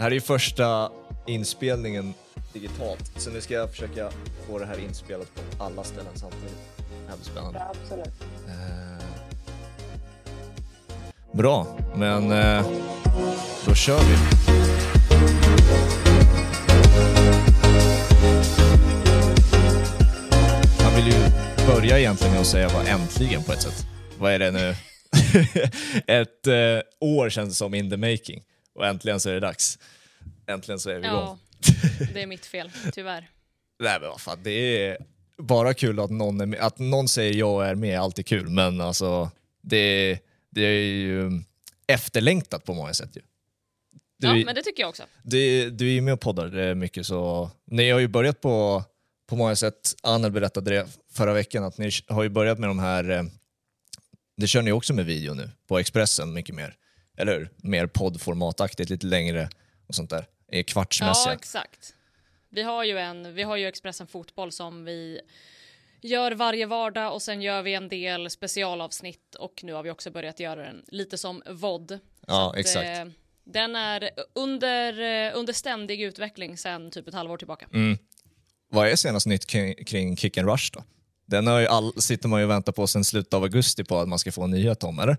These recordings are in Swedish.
Det här är ju första inspelningen digitalt, så nu ska jag försöka få det här inspelat på alla ställen samtidigt. Det här blir spännande. Ja, absolut. Eh, Bra, men eh, då kör vi. Man vill ju börja egentligen med att säga vad äntligen på ett sätt. Vad är det nu? ett eh, år känns som in the making och äntligen så är det dags. Äntligen så är vi igång. Ja, det är mitt fel, tyvärr. Nej men vad fan, det är bara kul att någon, är med. Att någon säger jag är med alltid kul, men alltså det, det är ju efterlängtat på många sätt ju. Du, Ja, men det tycker jag också. du, du är ju med och poddar mycket så ni har ju börjat på, på många sätt, Annel berättade det förra veckan, att ni har ju börjat med de här, eh, det kör ni också med video nu, på Expressen mycket mer, eller hur? Mer poddformataktigt, lite längre och sånt där, är kvartsmässiga. Ja, exakt. Vi har ju en, vi har ju Expressen Fotboll som vi gör varje vardag och sen gör vi en del specialavsnitt och nu har vi också börjat göra den lite som VOD. Ja, att, exakt. eh, Den är under, eh, under ständig utveckling sen typ ett halvår tillbaka. Mm. Vad är senast nytt kring, kring Kick and Rush då? Den har ju all, sitter man ju och väntar på sen slutet av augusti på att man ska få en nyhet om, eller?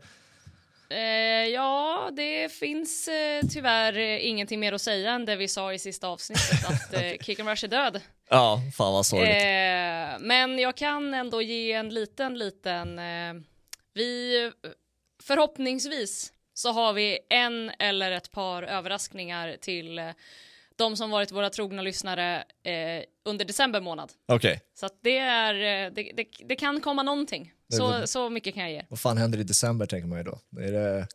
Eh, ja, det finns eh, tyvärr eh, ingenting mer att säga än det vi sa i sista avsnittet att eh, Kick and Rush är död. Ja, fan vad sorgligt. Eh, men jag kan ändå ge en liten, liten... Eh, vi, förhoppningsvis så har vi en eller ett par överraskningar till eh, de som varit våra trogna lyssnare eh, under december månad. Okej, Så att det, är, eh, det, det, det kan komma någonting. Så, så mycket kan jag ge. vad fan händer i december tänker man ju då? Är det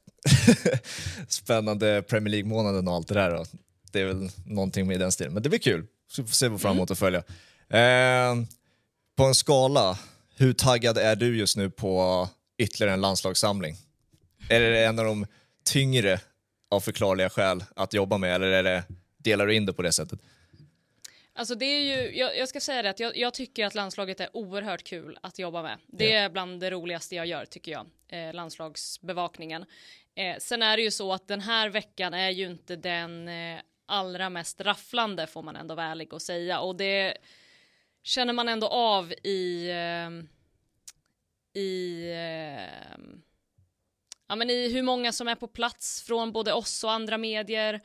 spännande Premier League-månaden och allt det där då? Det är väl någonting med den stilen, men det blir kul. Så vi får se fram emot att följa. Eh, på en skala, hur taggad är du just nu på ytterligare en landslagssamling? Är det en av de tyngre av förklarliga skäl att jobba med eller är det, delar du in det på det sättet? Alltså det är ju, jag, jag ska säga det att jag, jag tycker att landslaget är oerhört kul att jobba med. Det är bland det roligaste jag gör tycker jag, eh, landslagsbevakningen. Eh, sen är det ju så att den här veckan är ju inte den eh, allra mest rafflande får man ändå vara ärlig och säga och det känner man ändå av i eh, i eh, ja, men i hur många som är på plats från både oss och andra medier.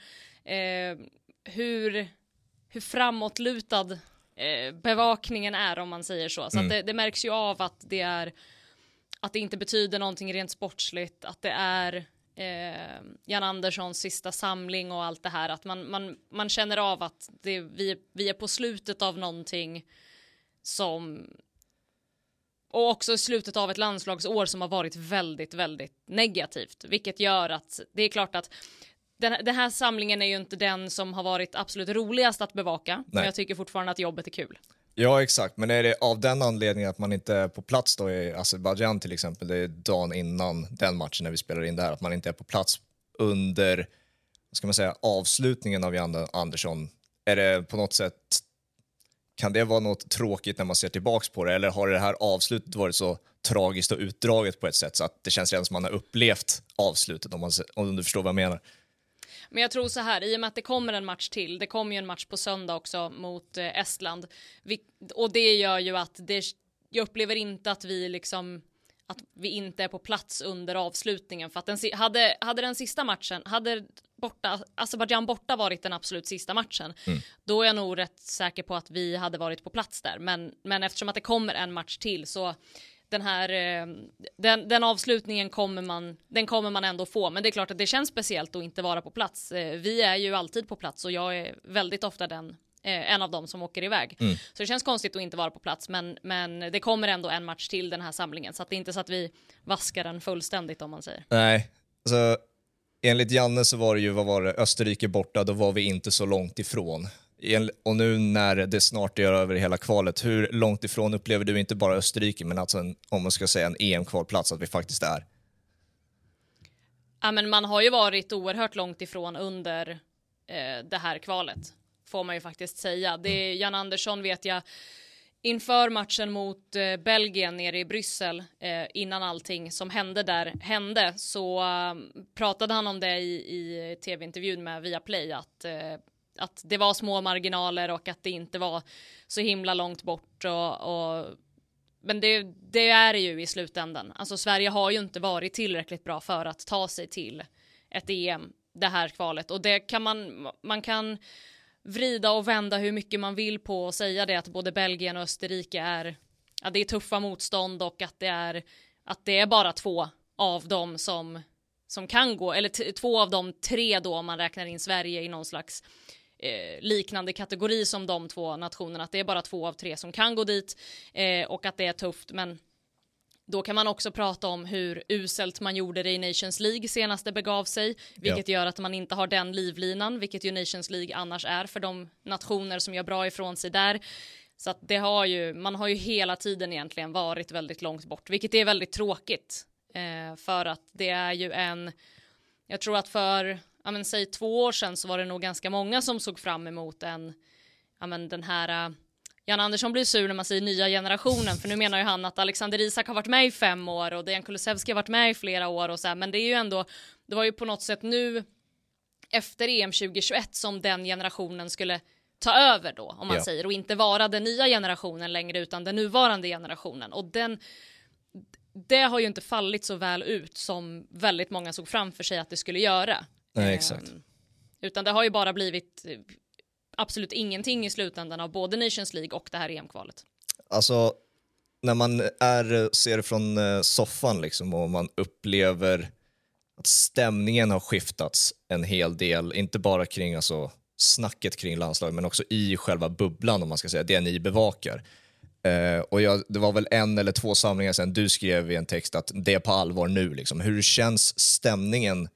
Hur hur framåtlutad eh, bevakningen är om man säger så. Så Mm. det, det märks ju av att det är att det inte betyder någonting rent sportsligt, att det är eh, Jan Anderssons sista samling och allt det här, att man, man, man känner av att det, vi, vi är på slutet av någonting som och också i slutet av ett landslagsår som har varit väldigt, väldigt negativt, vilket gör att det är klart att den, den här samlingen är ju inte den som har varit absolut roligast att bevaka, men Nej. jag tycker fortfarande att jobbet är kul. Ja, exakt. Men är det av den anledningen att man inte är på plats då i Azerbajdzjan till exempel, det är dagen innan den matchen när vi spelar in det här, att man inte är på plats under, vad ska man säga, avslutningen av Jan Andersson. Är det på något sätt, kan det vara något tråkigt när man ser tillbaks på det, eller har det här avslutet varit så tragiskt och utdraget på ett sätt så att det känns redan som man har upplevt avslutet, om, man, om du förstår vad jag menar? Men jag tror så här, i och med att det kommer en match till, det kommer ju en match på söndag också mot eh, Estland, och det gör ju att det, jag upplever inte att vi liksom att vi inte är på plats under avslutningen. För att den, hade, hade den sista matchen, hade borta, Azerbajdzjan borta varit den absolut sista matchen, då är jag nog rätt säker på att vi hade varit på plats där. Men, men eftersom att det kommer en match till så den här, eh, den, den avslutningen kommer man, den kommer man ändå få. Men det är klart att det känns speciellt att inte vara på plats. Eh, Vi är ju alltid på plats och jag är väldigt ofta den eh, en av dem som åker iväg. Så det känns konstigt att inte vara på plats men, men det kommer ändå en match till den här samlingen så att det är inte så att vi vaskar den fullständigt om man säger. Nej, alltså enligt Janne så var det ju, vad var det, Österrike borta, då var vi inte så långt ifrån. Och nu när det snart är över hela kvalet, hur långt ifrån upplever du inte bara Österrike, men alltså en, om man ska säga en EM-kvalplats, att vi faktiskt är? Ja men man har ju varit oerhört långt ifrån under eh, det här kvalet. Får man ju faktiskt säga. Det är, Jan Andersson vet jag inför matchen mot eh, Belgien nere i Bryssel eh, innan allting som hände där hände så uh, pratade han om det i, i tv-intervjun med Viaplay att, uh, att det var små marginaler och att det inte var så himla långt bort och, och men det, det är det ju i slutändan. Alltså Sverige har ju inte varit tillräckligt bra för att ta sig till ett EM det här kvalet och det kan man, man kan vrida och vända hur mycket man vill på och säga det att både Belgien och Österrike är, ja, det är tuffa motstånd och att det är, att det är bara två av dem som, som kan gå, eller två av de tre då om man räknar in Sverige i någon slags eh, liknande kategori som de två nationerna, att det är bara två av tre som kan gå dit eh, och att det är tufft, men då kan man också prata om hur uselt man gjorde det i Nations League senast det begav sig, vilket ja. gör att man inte har den livlinan, vilket ju Nations League annars är för de nationer som gör bra ifrån sig där. Så att det har ju, man har ju hela tiden egentligen varit väldigt långt bort, vilket är väldigt tråkigt. Eh, för att det är ju en, jag tror att för, ja men säg två år sedan så var det nog ganska många som såg fram emot en, ja men den här Jan Andersson blir sur när man säger nya generationen för nu menar ju han att Alexander Isak har varit med i fem år och Dejan Kulusevski har varit med i flera år och så här, men det är ju ändå, det var ju på något sätt nu efter EM 2021 som den generationen skulle ta över då om man ja. säger och inte vara den nya generationen längre utan den nuvarande generationen och den det har ju inte fallit så väl ut som väldigt många såg framför sig att det skulle göra. Nej, exakt. Um, utan det har ju bara blivit absolut ingenting i slutändan av både Nations League och det här EM-kvalet. Alltså, när man är, ser från eh, soffan liksom och man upplever att stämningen har skiftats en hel del, inte bara kring alltså, snacket kring landslaget men också i själva bubblan om man ska säga, det ni bevakar. Uh, och jag, det var väl en eller två samlingar sen du skrev i en text att det är på allvar nu. Liksom. Hur känns stämningen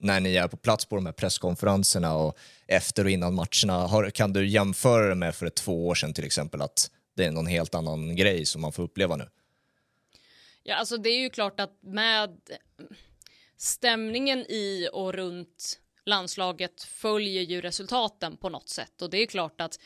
när ni är på plats på de här presskonferenserna och efter och innan matcherna. Har, kan du jämföra det med för ett två år sedan till exempel, att det är någon helt annan grej som man får uppleva nu? Ja, alltså det är ju klart att med stämningen i och runt landslaget följer ju resultaten på något sätt och det är klart att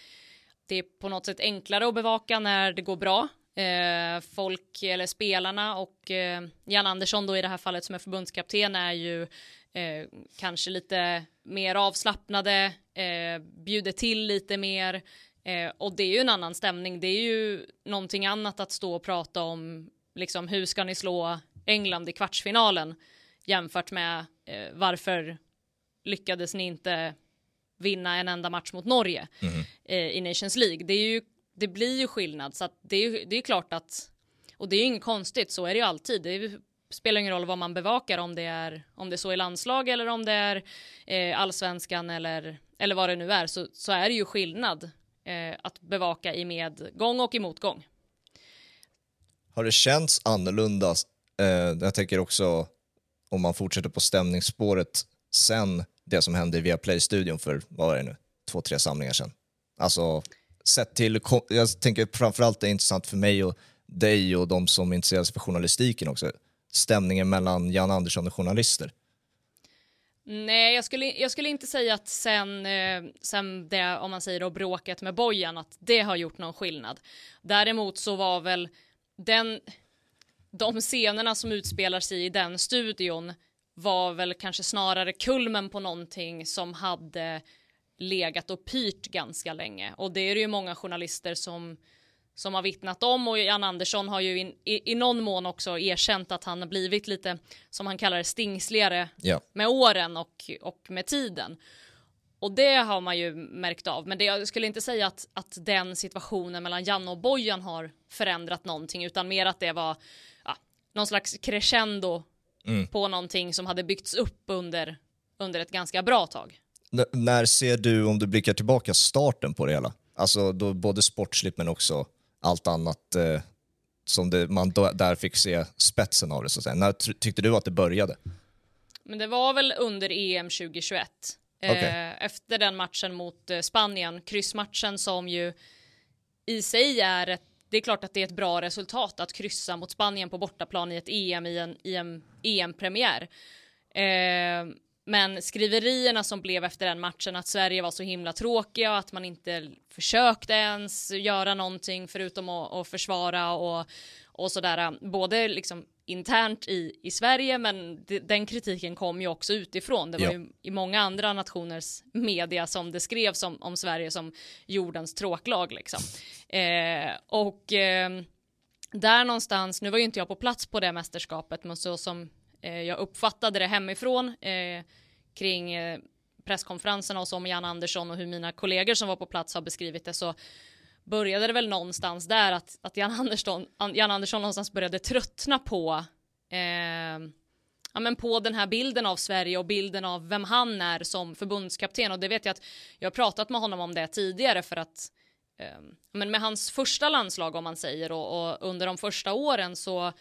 det är på något sätt enklare att bevaka när det går bra. Eh, folk eller spelarna och eh, Jan Andersson då i det här fallet som är förbundskapten är ju eh, kanske lite mer avslappnade, eh, bjuder till lite mer eh, och det är ju en annan stämning. Det är ju någonting annat att stå och prata om liksom hur ska ni slå England i kvartsfinalen jämfört med eh, varför lyckades ni inte vinna en enda match mot Norge mm. i Nations League. Det, är ju, det blir ju skillnad så att det är det är klart att och det är ju inget konstigt, så är det ju alltid. Det är spelar ingen roll vad man bevakar om det är om det är så i landslag eller om det är eh, allsvenskan eller eller vad det nu är så, så är det ju skillnad eh, att bevaka i medgång och i motgång. Har det känts annorlunda? Eh, jag tänker också om man fortsätter på stämningsspåret sen det som hände i Viaplay-studion för, vad var det nu, två, tre samlingar sedan. Alltså, sett till, jag tänker framförallt det är intressant för mig och dig och de som intresserar sig för journalistiken också stämningen mellan Jan Andersson och journalister? Nej, jag skulle, jag skulle inte säga att sen, eh, sen det, om man säger då, bråket med Bojan, att det har gjort någon skillnad. Däremot så var väl den, de scenerna som utspelar sig i den studion var väl kanske snarare kulmen på någonting som hade legat och pyrt ganska länge. Och det är det ju många journalister som som har vittnat om och Jan Andersson har ju in, i, i någon mån också erkänt att han har blivit lite som han kallar det stingsligare ja. med åren och, och med tiden. Och det har man ju märkt av, men det, jag skulle inte säga att, att den situationen mellan Janne och Bojan har förändrat någonting, utan mer att det var ja, någon slags crescendo mm. på någonting som hade byggts upp under, under ett ganska bra tag. N när ser du, om du blickar tillbaka, starten på det hela? Alltså då både sportsligt men också allt annat eh, som det, man där fick se spetsen av det. Så att säga. När tyckte du att det började? Men det var väl under EM 2021. Okay. Eh, efter den matchen mot eh, Spanien, kryssmatchen som ju i sig är ett det är klart att det är ett bra resultat att kryssa mot Spanien på bortaplan i ett EM i en, i en EM-premiär. Eh, men skriverierna som blev efter den matchen att Sverige var så himla tråkiga och att man inte försökte ens göra någonting förutom att, att försvara och, och sådär. Både liksom internt i, i Sverige men de, den kritiken kom ju också utifrån. Det var ja. ju i många andra nationers media som det skrevs om, om Sverige som jordens tråklag liksom. Eh, och eh, där någonstans, nu var ju inte jag på plats på det mästerskapet men så som Eh, jag uppfattade det hemifrån eh, kring eh, presskonferenserna och så med Jan Andersson och hur mina kollegor som var på plats har beskrivit det så började det väl någonstans där att, att Jan, Andersson, Jan Andersson någonstans började tröttna på eh, ja, men på den här bilden av Sverige och bilden av vem han är som förbundskapten. Och det vet jag att jag har pratat med honom om det tidigare för att eh, men med hans första landslag om man säger och, och under de första åren så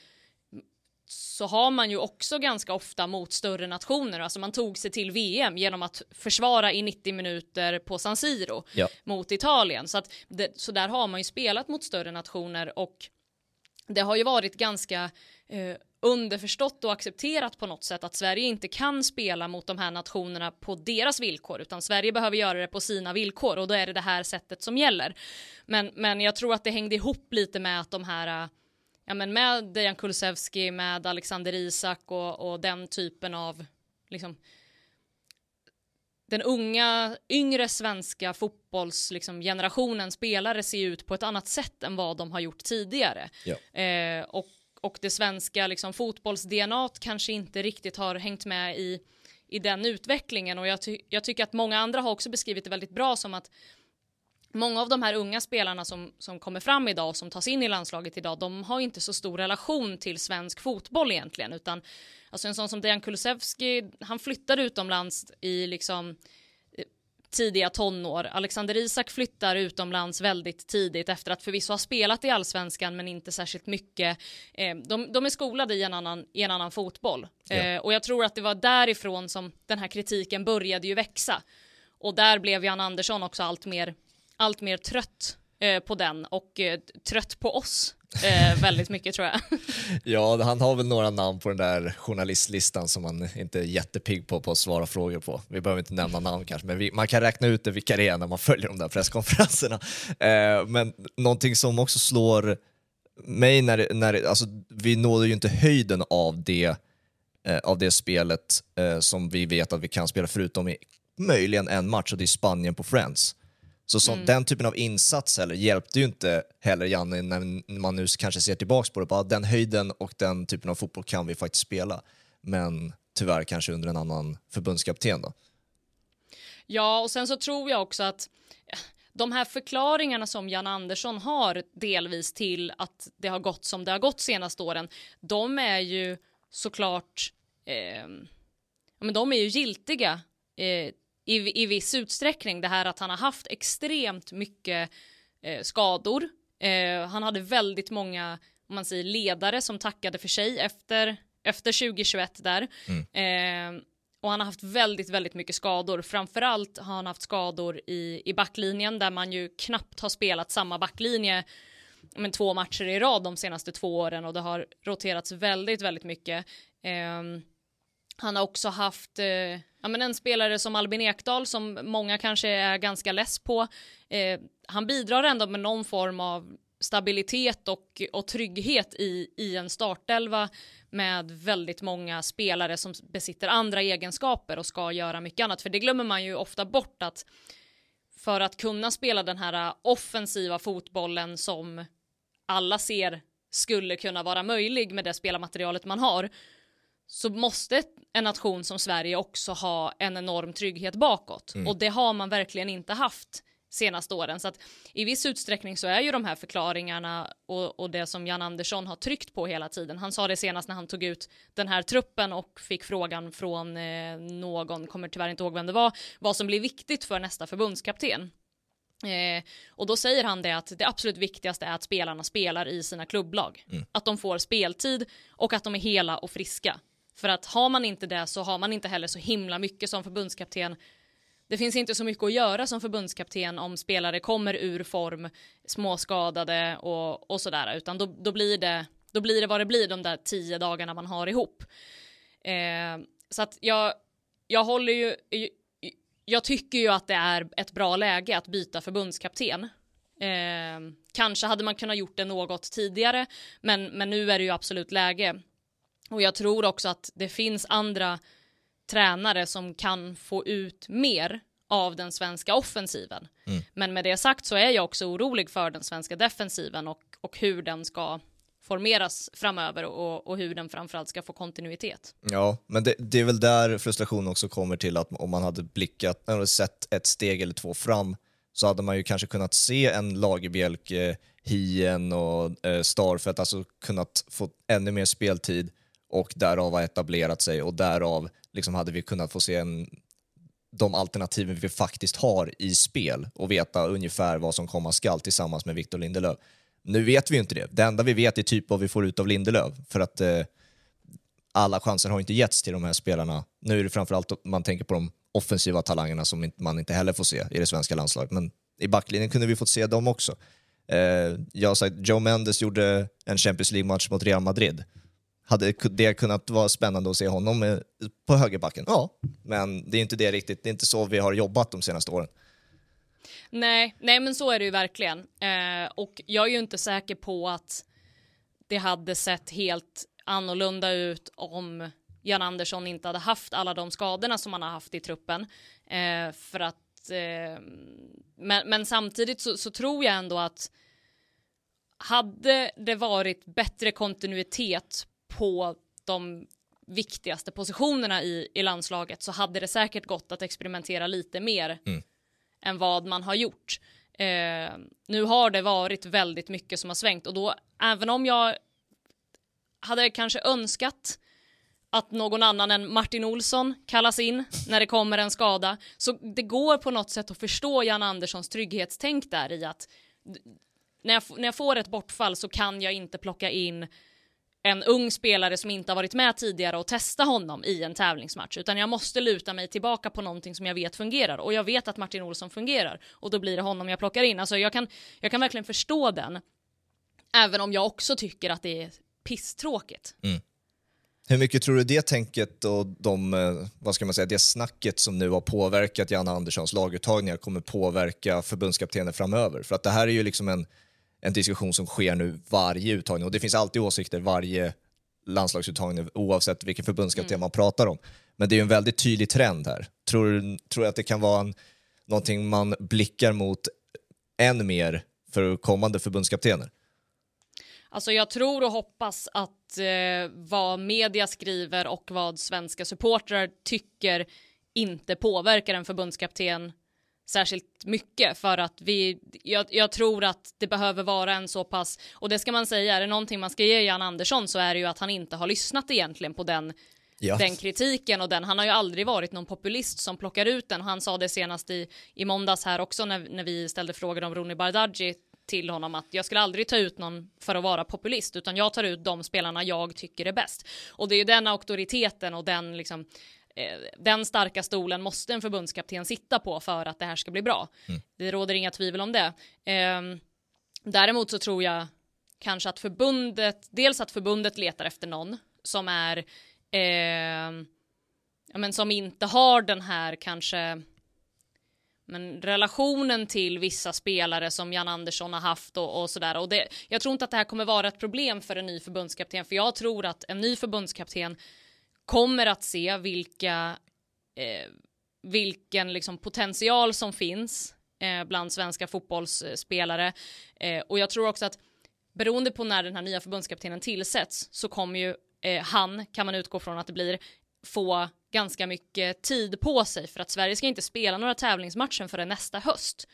så har man ju också ganska ofta mot större nationer, alltså man tog sig till VM genom att försvara i 90 minuter på San Siro ja. mot Italien. Så, att det, så där har man ju spelat mot större nationer och det har ju varit ganska eh, underförstått och accepterat på något sätt att Sverige inte kan spela mot de här nationerna på deras villkor utan Sverige behöver göra det på sina villkor och då är det det här sättet som gäller. Men, men jag tror att det hängde ihop lite med att de här ja, men med Dejan Kulusevski, med Alexander Isak och, och den typen av liksom, den unga, yngre svenska fotbollsgenerationen liksom, spelare ser ut på ett annat sätt än vad de har gjort tidigare. Ja. Eh, och, och det svenska liksom, fotbolls-DNA kanske inte riktigt har hängt med i, i den utvecklingen och jag, ty jag tycker att många andra har också beskrivit det väldigt bra som att många av de här unga spelarna som, som kommer fram idag och som tas in i landslaget idag, de har inte så stor relation till svensk fotboll egentligen, utan alltså en sån som Dejan Kulusevski, han flyttade utomlands i liksom eh, tidiga tonår. Alexander Isak flyttar utomlands väldigt tidigt efter att förvisso ha spelat i allsvenskan men inte särskilt mycket. Eh, de, de är skolade i en annan, i en annan fotboll ja. Eh, och jag tror att det var därifrån som den här kritiken började ju växa. Och där blev Jan Andersson också allt mer allt mer trött eh, på den och eh, trött på oss eh, väldigt mycket tror jag. ja, han har väl några namn på den där journalistlistan som man inte är jättepigg på, på att svara frågor på. Vi behöver inte nämna namn kanske, men vi, man kan räkna ut det vilka det är när man följer de där presskonferenserna. Eh, men någonting som också slår mig när, när alltså, vi nådde ju inte höjden av det, eh, av det spelet eh, som vi vet att vi kan spela förutom i möjligen en match och det är Spanien på Friends. Så, så mm. den typen av insats heller, hjälpte ju inte heller Janne när man nu kanske ser tillbaka på det. Bara den höjden och den typen av fotboll kan vi faktiskt spela. Men tyvärr kanske under en annan förbundskapten då. Ja, och sen så tror jag också att eh, de här förklaringarna som Jan Andersson har delvis till att det har gått som det har gått senaste åren, de är ju såklart, eh, men de är ju giltiga eh, i, i viss utsträckning det här att han har haft extremt mycket eh, skador. Eh, han hade väldigt många, om man säger ledare som tackade för sig efter, efter 2021 där. Mm. Eh, och han har haft väldigt, väldigt mycket skador. Framförallt har han haft skador i, i backlinjen där man ju knappt har spelat samma backlinje men två matcher i rad de senaste två åren och det har roterats väldigt, väldigt mycket. Eh, han har också haft eh, ja, men en spelare som Albin Ekdal som många kanske är ganska less på. Eh, han bidrar ändå med någon form av stabilitet och, och trygghet i, i en startelva med väldigt många spelare som besitter andra egenskaper och ska göra mycket annat. För det glömmer man ju ofta bort att för att kunna spela den här eh, offensiva fotbollen som alla ser skulle kunna vara möjlig med det spelarmaterialet man har så måste en nation som Sverige också ha en enorm trygghet bakåt. Mm. Och det har man verkligen inte haft senaste åren. Så att i viss utsträckning så är ju de här förklaringarna och, och, det som Jan Andersson har tryckt på hela tiden. Han sa det senast när han tog ut den här truppen och fick frågan från eh, någon, kommer tyvärr inte ihåg vem det var, vad som blir viktigt för nästa förbundskapten. Eh, och då säger han det att det absolut viktigaste är att spelarna spelar i sina klubblag. Mm. Att de får speltid och att de är hela och friska. För att har man inte det så har man inte heller så himla mycket som förbundskapten. Det finns inte så mycket att göra som förbundskapten om spelare kommer ur form, småskadade och, och sådär, utan då, då, blir det, då blir det vad det blir de där tio dagarna man har ihop. Eh, så att jag, jag håller ju, jag tycker ju att det är ett bra läge att byta förbundskapten. Eh, kanske hade man kunnat gjort det något tidigare, men, men nu är det ju absolut läge. Och jag tror också att det finns andra tränare som kan få ut mer av den svenska offensiven. Mm. Men med det sagt så är jag också orolig för den svenska defensiven och, och hur den ska formeras framöver och, och hur den framförallt ska få kontinuitet. Ja, men det, det är väl där frustrationen också kommer till att om man hade blickat, eller sett ett steg eller två fram så hade man ju kanske kunnat se en Lagerbielke, Hien och eh, Starfelt, alltså kunnat få ännu mer speltid och därav har etablerat sig och därav liksom hade vi kunnat få se en, de alternativen vi faktiskt har i spel och veta ungefär vad som komma skall tillsammans med Victor Lindelöf. Nu vet vi ju inte det. Det enda vi vet är typ vad vi får ut av Lindelöf för att eh, alla chanser har inte getts till de här spelarna. Nu är det framförallt man tänker på de offensiva talangerna som man inte heller får se i det svenska landslaget, men i backlinjen kunde vi fått se dem också. Eh, jag har sagt, Joe Mendes gjorde en Champions League-match mot Real Madrid. Hade det kunnat vara spännande att se honom eh, på högerbacken? Ja, men det är inte det riktigt. Det är inte så vi har jobbat de senaste åren. Nej, nej men så är det ju verkligen. Eh, och jag är ju inte säker på att det hade sett helt annorlunda ut om Jan Andersson inte hade haft alla de skadorna som han har haft i truppen. Eh, för att, eh, men, men, samtidigt så, så, tror jag ändå att hade det varit bättre kontinuitet på de viktigaste positionerna i, i landslaget så hade det säkert gått att experimentera lite mer mm. än vad man har gjort. Eh, nu har det varit väldigt mycket som har svängt och då även om jag hade kanske önskat att någon annan än Martin Olsson kallas in när det kommer en skada. Så det går på något sätt att förstå Jan Anderssons trygghetstänk där i att när jag, när jag får ett bortfall så kan jag inte plocka in en ung spelare som inte har varit med tidigare och testa honom i en tävlingsmatch, utan jag måste luta mig tillbaka på någonting som jag vet fungerar och jag vet att Martin Olsson fungerar och då blir det honom jag plockar in. Alltså jag kan, jag kan verkligen förstå den, även om jag också tycker att det är pisstråkigt. Mm. Hur mycket tror du det tänket och de, eh, vad ska man säga, det snacket som nu har påverkat Janne Anderssons laguttagningar kommer påverka förbundskaptenen framöver? För att det här är ju liksom en, en diskussion som sker nu varje uttagning och det finns alltid åsikter varje landslagsuttagning oavsett vilken förbundskapten mm. man pratar om. Men det är ju en väldigt tydlig trend här. Tror du tror att det kan vara en, någonting man blickar mot än mer för kommande förbundskaptener? Alltså jag tror och hoppas att eh, vad media skriver och vad svenska supportrar tycker inte påverkar en förbundskapten särskilt mycket för att vi, jag, jag, tror att det behöver vara en så pass, och det ska man säga, är det någonting man ska ge Jan Andersson så är det ju att han inte har lyssnat egentligen på den Ja. den kritiken och den, han har ju aldrig varit någon populist som plockar ut den. Han sa det senast i, i måndags här också när, när vi ställde frågor om Ronny Bardghji till honom att jag skulle aldrig ta ut någon för att vara populist utan jag tar ut de spelarna jag tycker är bäst. Och det är ju den auktoriteten och den liksom den starka stolen måste en förbundskapten sitta på för att det här ska bli bra. Mm. Det råder inga tvivel om det. Eh, däremot så tror jag kanske att förbundet, dels att förbundet letar efter någon som är, eh, ja men som inte har den här kanske men relationen till vissa spelare som Jan Andersson har haft och, och sådär. Och det, jag tror inte att det här kommer vara ett problem för en ny förbundskapten, för jag tror att en ny förbundskapten kommer att se vilka, eh, vilken liksom potential som finns eh, bland svenska fotbollsspelare. Eh, och jag tror också att beroende på när den här nya förbundskaptenen tillsätts så kommer ju eh, han, kan man utgå från att det blir, få ganska mycket tid på sig för att Sverige ska inte spela några tävlingsmatcher förrän nästa höst.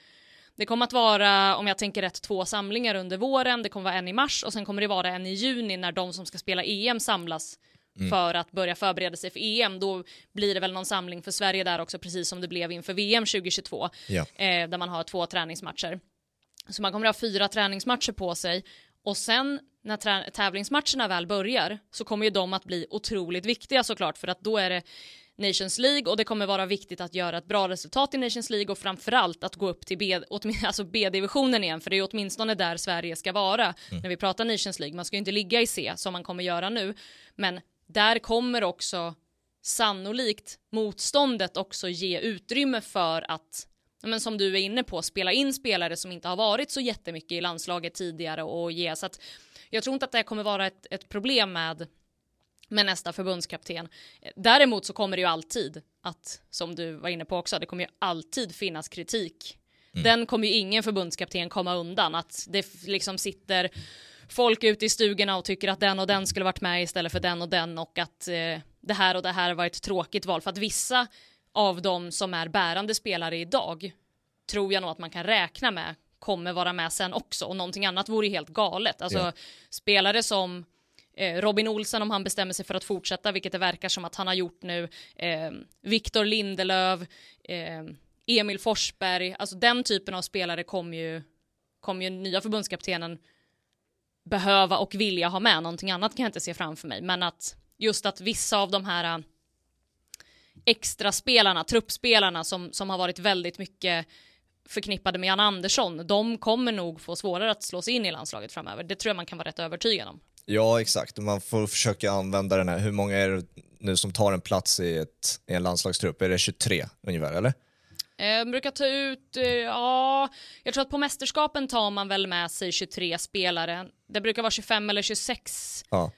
Det kommer att vara, om jag tänker rätt, två samlingar under våren. Det kommer vara en i mars och sen kommer det vara en i juni när de som ska spela EM samlas mm. för att börja förbereda sig för EM. Då blir det väl någon samling för Sverige där också, precis som det blev inför VM 2022, ja. eh, där man har två träningsmatcher. Så man kommer att ha fyra träningsmatcher på sig och sen när tävlingsmatcherna väl börjar så kommer ju de att bli otroligt viktiga såklart för att då är det Nations League och det kommer vara viktigt att göra ett bra resultat i Nations League och framförallt att gå upp till B, alltså B-divisionen igen för det är åtminstone där Sverige ska vara mm. när vi pratar Nations League. Man ska ju inte ligga i C som man kommer göra nu men där kommer också sannolikt motståndet också ge utrymme för att men som du är inne på, spela in spelare som inte har varit så jättemycket i landslaget tidigare och ge. Så att jag tror inte att det kommer vara ett, ett problem med, med nästa förbundskapten. Däremot så kommer det ju alltid att, som du var inne på också, det kommer ju alltid finnas kritik. Mm. Den kommer ju ingen förbundskapten komma undan, att det liksom sitter folk ute i stugorna och tycker att den och den skulle varit med istället för den och den och att eh, det här och det här var ett tråkigt val för att vissa av de som är bärande spelare idag tror jag nog att man kan räkna med kommer vara med sen också och någonting annat vore helt galet. Alltså ja. spelare som eh, Robin Olsen om han bestämmer sig för att fortsätta, vilket det verkar som att han har gjort nu. Eh, Viktor Lindelöf, eh, Emil Forsberg, alltså den typen av spelare kommer ju, kommer ju nya förbundskaptenen behöva och vilja ha med. Någonting annat kan jag inte se framför mig, men att just att vissa av de här äh, extra spelarna, truppspelarna som, som har varit väldigt mycket förknippade med Jan Andersson, de kommer nog få svårare att slå sig in i landslaget framöver. Det tror jag man kan vara rätt övertygad om. Ja, exakt. Man får försöka använda den här. Hur många är det nu som tar en plats i, ett, i en landslagstrupp? Är det 23 ungefär, eller? Eh, brukar ta ut, eh, ja, jag tror att på mästerskapen tar man väl med sig 23 spelare. Det brukar vara 25 eller 26. Ja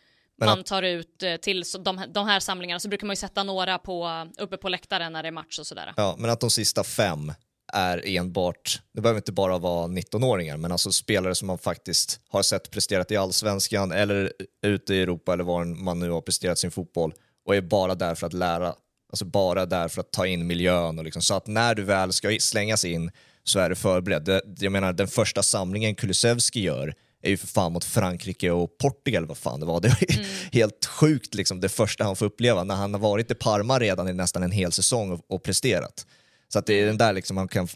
man tar ut eh, till de, de här samlingarna så brukar man ju sätta några på, uppe på läktaren när det är match och sådär. Ja, men att de sista fem är enbart, det behöver inte bara vara 19-åringar, men alltså spelare som man faktiskt har sett presterat i allsvenskan eller ute i Europa eller var man nu har presterat sin fotboll och är bara där för att lära, alltså bara där för att ta in miljön och liksom, så att när du väl ska slängas in så är du förberedd. Jag menar den första samlingen Kulusevski gör är ju för fan mot Frankrike och Portugal, vad fan det var. Det var mm. helt sjukt liksom, det första han får uppleva när han har varit i Parma redan i nästan en hel säsong och, och presterat. Så att det är den där liksom man kan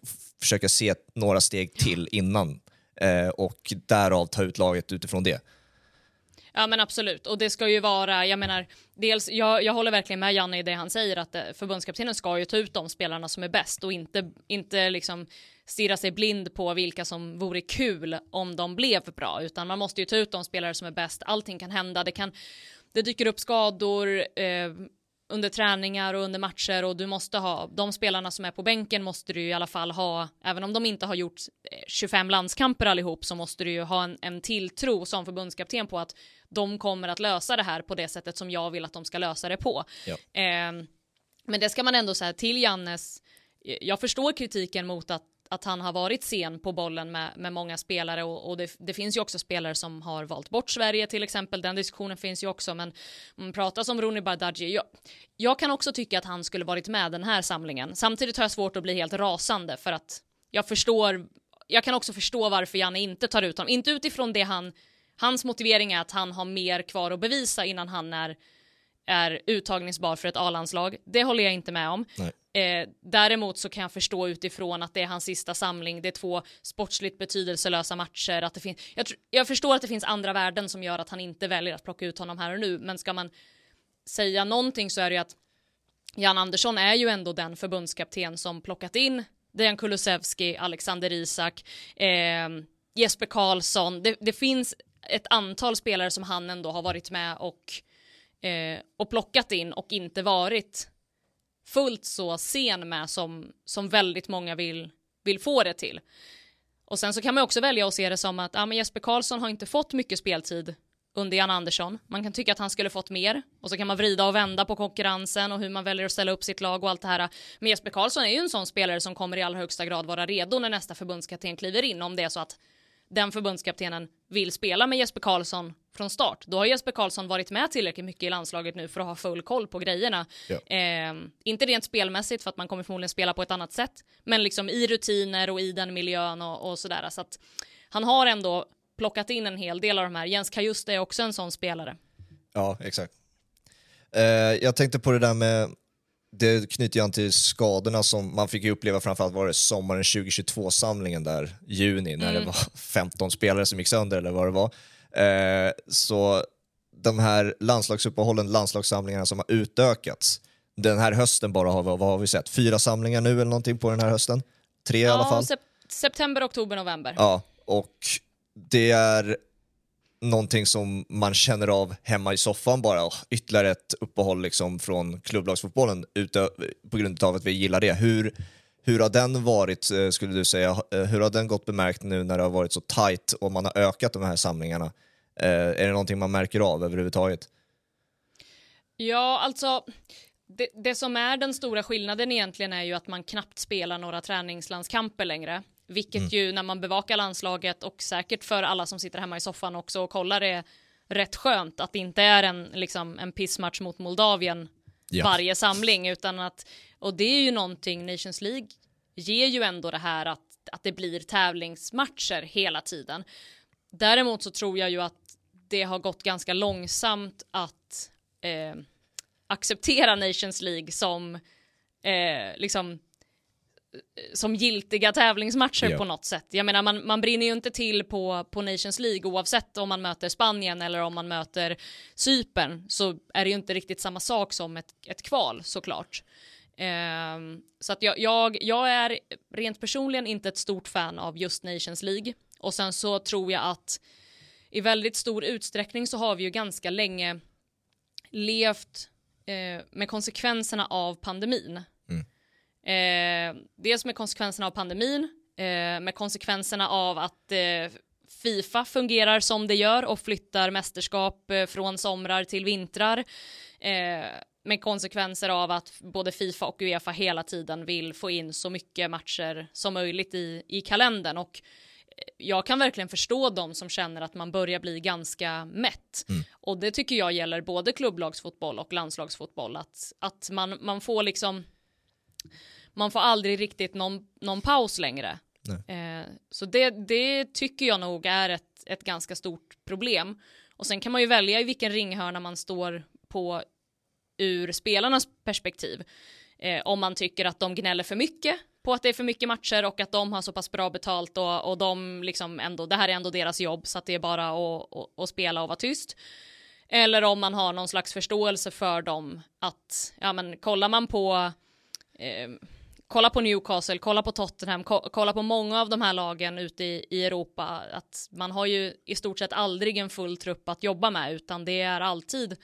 försöka se några steg till innan eh, och därav ta ut laget utifrån det. Ja men absolut, och det ska ju vara, jag menar, dels, jag, jag håller verkligen med Janne i det han säger att eh, förbundskaptenen ska ju ta ut de spelarna som är bäst och inte, inte liksom stirra sig blind på vilka som vore kul om de blev bra, utan man måste ju ta ut de spelare som är bäst. Allting kan hända, det kan, det dyker upp skador eh, under träningar och under matcher och du måste ha de spelarna som är på bänken måste du i alla fall ha, även om de inte har gjort 25 eh, landskamper allihop så måste du ju ha en, en tilltro som förbundskapten på att de kommer att lösa det här på det sättet som jag vill att de ska lösa det på. Ja. Eh, men det ska man ändå säga till Jannes, jag förstår kritiken mot att att han har varit sen på bollen med, med många spelare och, och det, det, finns ju också spelare som har valt bort Sverige till exempel. Den diskussionen finns ju också, men man pratar om Rooney Bardghji. Jag, jag kan också tycka att han skulle varit med den här samlingen. Samtidigt har jag svårt att bli helt rasande för att jag förstår. Jag kan också förstå varför Janne inte tar ut honom, inte utifrån det han. Hans motivering är att han har mer kvar att bevisa innan han är är uttagningsbar för ett A-landslag. Det håller jag inte med om. Eh, däremot så kan jag förstå utifrån att det är hans sista samling, det är två sportsligt betydelselösa matcher, att det finns, jag, jag, förstår att det finns andra värden som gör att han inte väljer att plocka ut honom här och nu, men ska man säga någonting så är det ju att Jan Andersson är ju ändå den förbundskapten som plockat in Dejan Kulusevski, Alexander Isak, eh, Jesper Karlsson. Det, det, finns ett antal spelare som han ändå har varit med och, eh, och plockat in och inte varit fullt så sen med som, som väldigt många vill, vill få det till. Och sen så kan man också välja att se det som att ah, men Jesper Karlsson har inte fått mycket speltid under Jan Andersson. Man kan tycka att han skulle fått mer och så kan man vrida och vända på konkurrensen och hur man väljer att ställa upp sitt lag och allt det här. Men Jesper Karlsson är ju en sån spelare som kommer i allra högsta grad vara redo när nästa förbundskapten kliver in om det är så att den förbundskaptenen vill spela med Jesper Karlsson från start. Då har Jesper Karlsson varit med tillräckligt mycket i landslaget nu för att ha full koll på grejerna. Ja. Eh, inte rent spelmässigt för att man kommer förmodligen spela på ett annat sätt, men liksom i rutiner och i den miljön och, och sådär. Så att han har ändå plockat in en hel del av de här. Jens Kajuste är också en sån spelare. Ja, exakt. Eh, jag tänkte på det där med det knyter ju an till skadorna som man fick uppleva framförallt var det sommaren 2022-samlingen där, juni, när mm. det var 15 spelare som gick sönder eller vad det var. Eh, så de här landslagsuppehållen, landslagssamlingarna som har utökats, den här hösten bara har, vad har vi sett? Fyra samlingar nu eller någonting på den här hösten? Tre ja, i alla fall? Sep september, oktober, november. Ja, och det är någonting som man känner av hemma i soffan bara? Ytterligare ett uppehåll liksom från klubblagsfotbollen på grund av att vi gillar det. Hur, hur har den varit, eh, skulle du säga? Eh, hur har den gått bemärkt nu när det har varit så tight och man har ökat de här samlingarna? Eh, är det någonting man märker av överhuvudtaget? Ja, alltså det, det, som är den stora skillnaden egentligen är ju att man knappt spelar några träningslandskamper längre. Vilket mm. ju när man bevakar landslaget och säkert för alla som sitter hemma i soffan också och kollar är rätt skönt att det inte är en, liksom, en pissmatch mot Moldavien ja. varje samling utan att, och det är ju någonting Nations League ger ju ändå det här att, att det blir tävlingsmatcher hela tiden. Däremot så tror jag ju att det har gått ganska långsamt att eh, acceptera Nations League som eh, liksom som giltiga tävlingsmatcher ja. på något sätt. Jag menar, man, man brinner ju inte till på, på Nations League oavsett om man möter Spanien eller om man möter Cypern så är det ju inte riktigt samma sak som ett, ett kval såklart. Um, så att jag, jag, jag är rent personligen inte ett stort fan av just Nations League och sen så tror jag att i väldigt stor utsträckning så har vi ju ganska länge levt eh, med konsekvenserna av pandemin. Eh, dels med konsekvenserna av pandemin, eh, med konsekvenserna av att eh, Fifa fungerar som det gör och flyttar mästerskap eh, från somrar till vintrar. Eh, med konsekvenser av att både Fifa och Uefa hela tiden vill få in så mycket matcher som möjligt i, i kalendern och jag kan verkligen förstå de som känner att man börjar bli ganska mätt. Mm. Och det tycker jag gäller både klubblagsfotboll och landslagsfotboll. Att, att man, man får liksom, man får aldrig riktigt någon, någon paus längre. Eh, så det, det tycker jag nog är ett, ett ganska stort problem. Och sen kan man ju välja i vilken ringhörna man står på ur spelarnas perspektiv. Eh, om man tycker att de gnäller för mycket på att det är för mycket matcher och att de har så pass bra betalt och, och de liksom ändå, det här är ändå deras jobb så att det är bara att, att, att spela och vara tyst. Eller om man har någon slags förståelse för dem att, ja men kollar man på eh, kolla på Newcastle, kolla på Tottenham, ko kolla på många av de här lagen ute i, i Europa, att man har ju i stort sett aldrig en full trupp att jobba med, utan det är alltid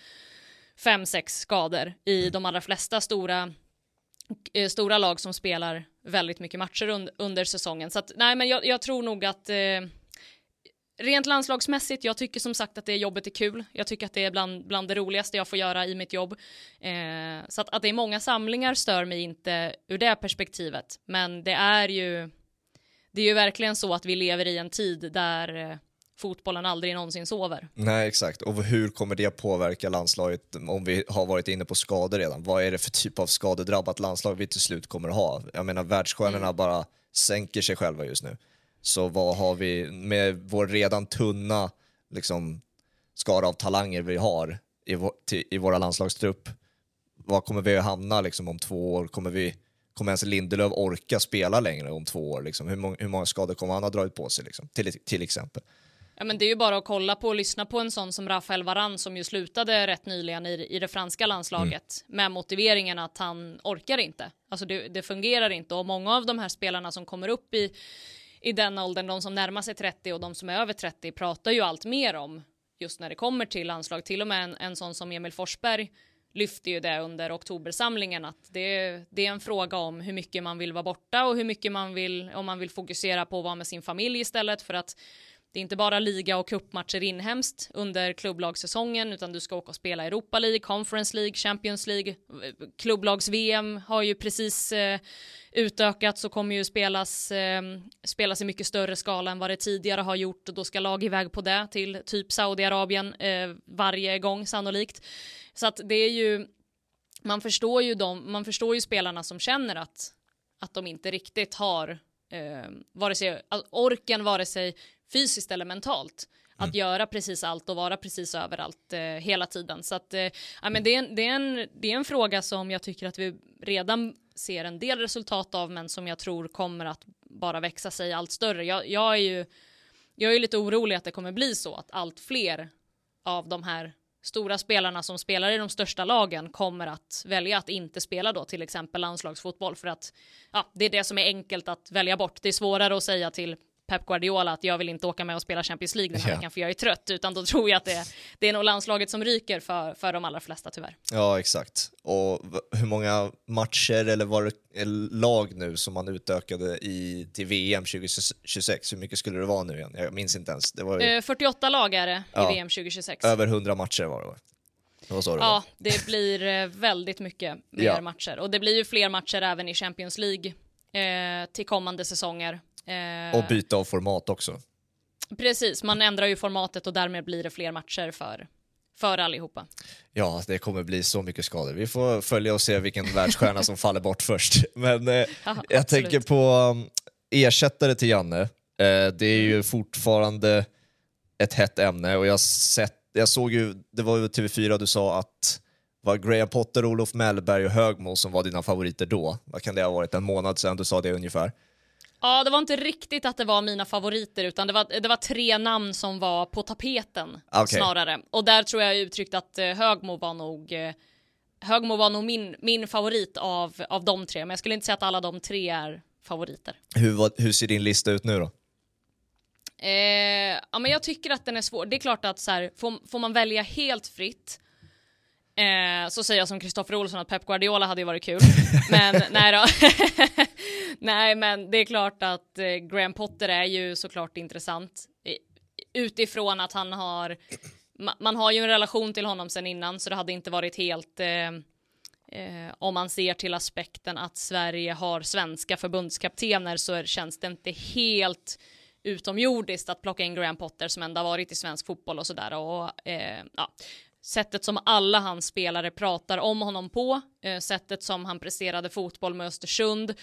fem, sex skador i mm. de allra flesta stora eh, stora lag som spelar väldigt mycket matcher un under säsongen. Så att, nej, men jag, jag tror nog att eh, rent landslagsmässigt, jag tycker som sagt att det jobbet är kul. Jag tycker att det är bland, bland det roligaste jag får göra i mitt jobb. Eh, så att, att det är många samlingar stör mig inte ur det perspektivet. Men det är ju, det är ju verkligen så att vi lever i en tid där eh, fotbollen aldrig någonsin sover. Nej, exakt. Och hur kommer det påverka landslaget om vi har varit inne på skador redan? Vad är det för typ av skadedrabbat landslag vi till slut kommer att ha? Jag menar, världsstjärnorna mm. bara sänker sig själva just nu. Så vad har vi med vår redan tunna liksom, skara av talanger vi har i, vår, till, i våra landslagstrupp? Var kommer vi att hamna liksom, om två år? Kommer, vi, kommer ens Lindelöf orka spela längre om två år? Liksom? Hur, många, hur många skador kommer han ha dragit på sig? Liksom? Till, till exempel. Ja, men det är ju bara att kolla på och lyssna på en sån som Rafael Varan som ju slutade rätt nyligen i, i det franska landslaget mm. med motiveringen att han orkar inte. Alltså det, det, fungerar inte och många av de här spelarna som kommer upp i, i den åldern, de som närmar sig 30 och de som är över 30 pratar ju allt mer om just när det kommer till anslag. Till och med en, en sån som Emil Forsberg lyfte ju det under oktobersamlingen att det, det, är en fråga om hur mycket man vill vara borta och hur mycket man vill om man vill fokusera på att vara med sin familj istället för att det är inte bara liga och cupmatcher inhemskt under klubblagssäsongen utan du ska åka och spela Europa League, Conference League, Champions League. Klubblags-VM har ju precis eh, utökats och kommer ju spelas, eh, spelas i mycket större skala än vad det tidigare har gjort och då ska lag iväg på det till typ Saudiarabien eh, varje gång sannolikt. Så att det är ju, man förstår ju de, man förstår ju spelarna som känner att, att de inte riktigt har eh, vare sig orken, vare sig fysiskt eller mentalt att mm. göra precis allt och vara precis överallt eh, hela tiden. Så att, eh, ja, men det, är en, det, är en, det är en fråga som jag tycker att vi redan ser en del resultat av men som jag tror kommer att bara växa sig allt större. Jag, jag är ju jag är lite orolig att det kommer bli så att allt fler av de här stora spelarna som spelar i de största lagen kommer att välja att inte spela då till exempel landslagsfotboll för att ja, det är det som är enkelt att välja bort. Det är svårare att säga till Pep Guardiola att jag vill inte åka med och spela Champions League den här Ja. veckan för jag är trött, utan då tror jag att det, det är nog landslaget som ryker för, för de allra flesta tyvärr. Ja, exakt. Och hur många matcher eller var det eller lag nu som man utökade i, till VM 2026? Hur mycket skulle det vara nu igen? Jag minns inte ens. Det var ju Eh, 48 lag är det Ja. i VM 2026. över 100 matcher var det va? Det det. Ja, det blir eh, väldigt mycket mer Ja. matcher. Och det blir ju fler matcher även i Champions League eh, till kommande säsonger. Eh, Och byta av format också. precis, man ändrar ju formatet och därmed blir det fler matcher för, för allihopa. Ja, det kommer bli så mycket skador. Vi får följa och se vilken världsstjärna som faller bort först. Men eh, Ja, jag tänker på um, ersättare till Janne. Eh, det är ju fortfarande ett hett ämne och jag, sett, jag såg ju, det var ju TV4 du sa att var Graham Potter, Olof Mellberg och Högmo som var dina favoriter då. Vad kan det ha varit? En månad sedan du sa det ungefär. Ja, det var inte riktigt att det var mina favoriter, utan det var, det var tre namn som var på tapeten Okej. snarare. Och där tror jag uttryckt att eh, Högmo var nog eh, Högmo var nog min, min favorit av, av de tre, men jag skulle inte säga att alla de tre är favoriter. Hur, vad- hur ser din lista ut nu då? Eh, ja, men jag tycker att den är svår. Det är klart att så här, får, får man välja helt fritt eh, så säger jag som Kristoffer Olsson att Pep Guardiola hade ju varit kul. men nej då. nej, men det är klart att eh, Graham Potter är ju såklart intressant utifrån att han har ma- man har ju en relation till honom sen innan så det hade inte varit helt eh, eh, om man ser till aspekten att Sverige har svenska förbundskaptener så är, känns det inte helt utomjordiskt att plocka in Graham Potter som ändå har varit i svensk fotboll och sådär. Och, eh, ja, sättet som alla hans spelare pratar om honom på, eh, sättet som han presterade fotboll med Östersund,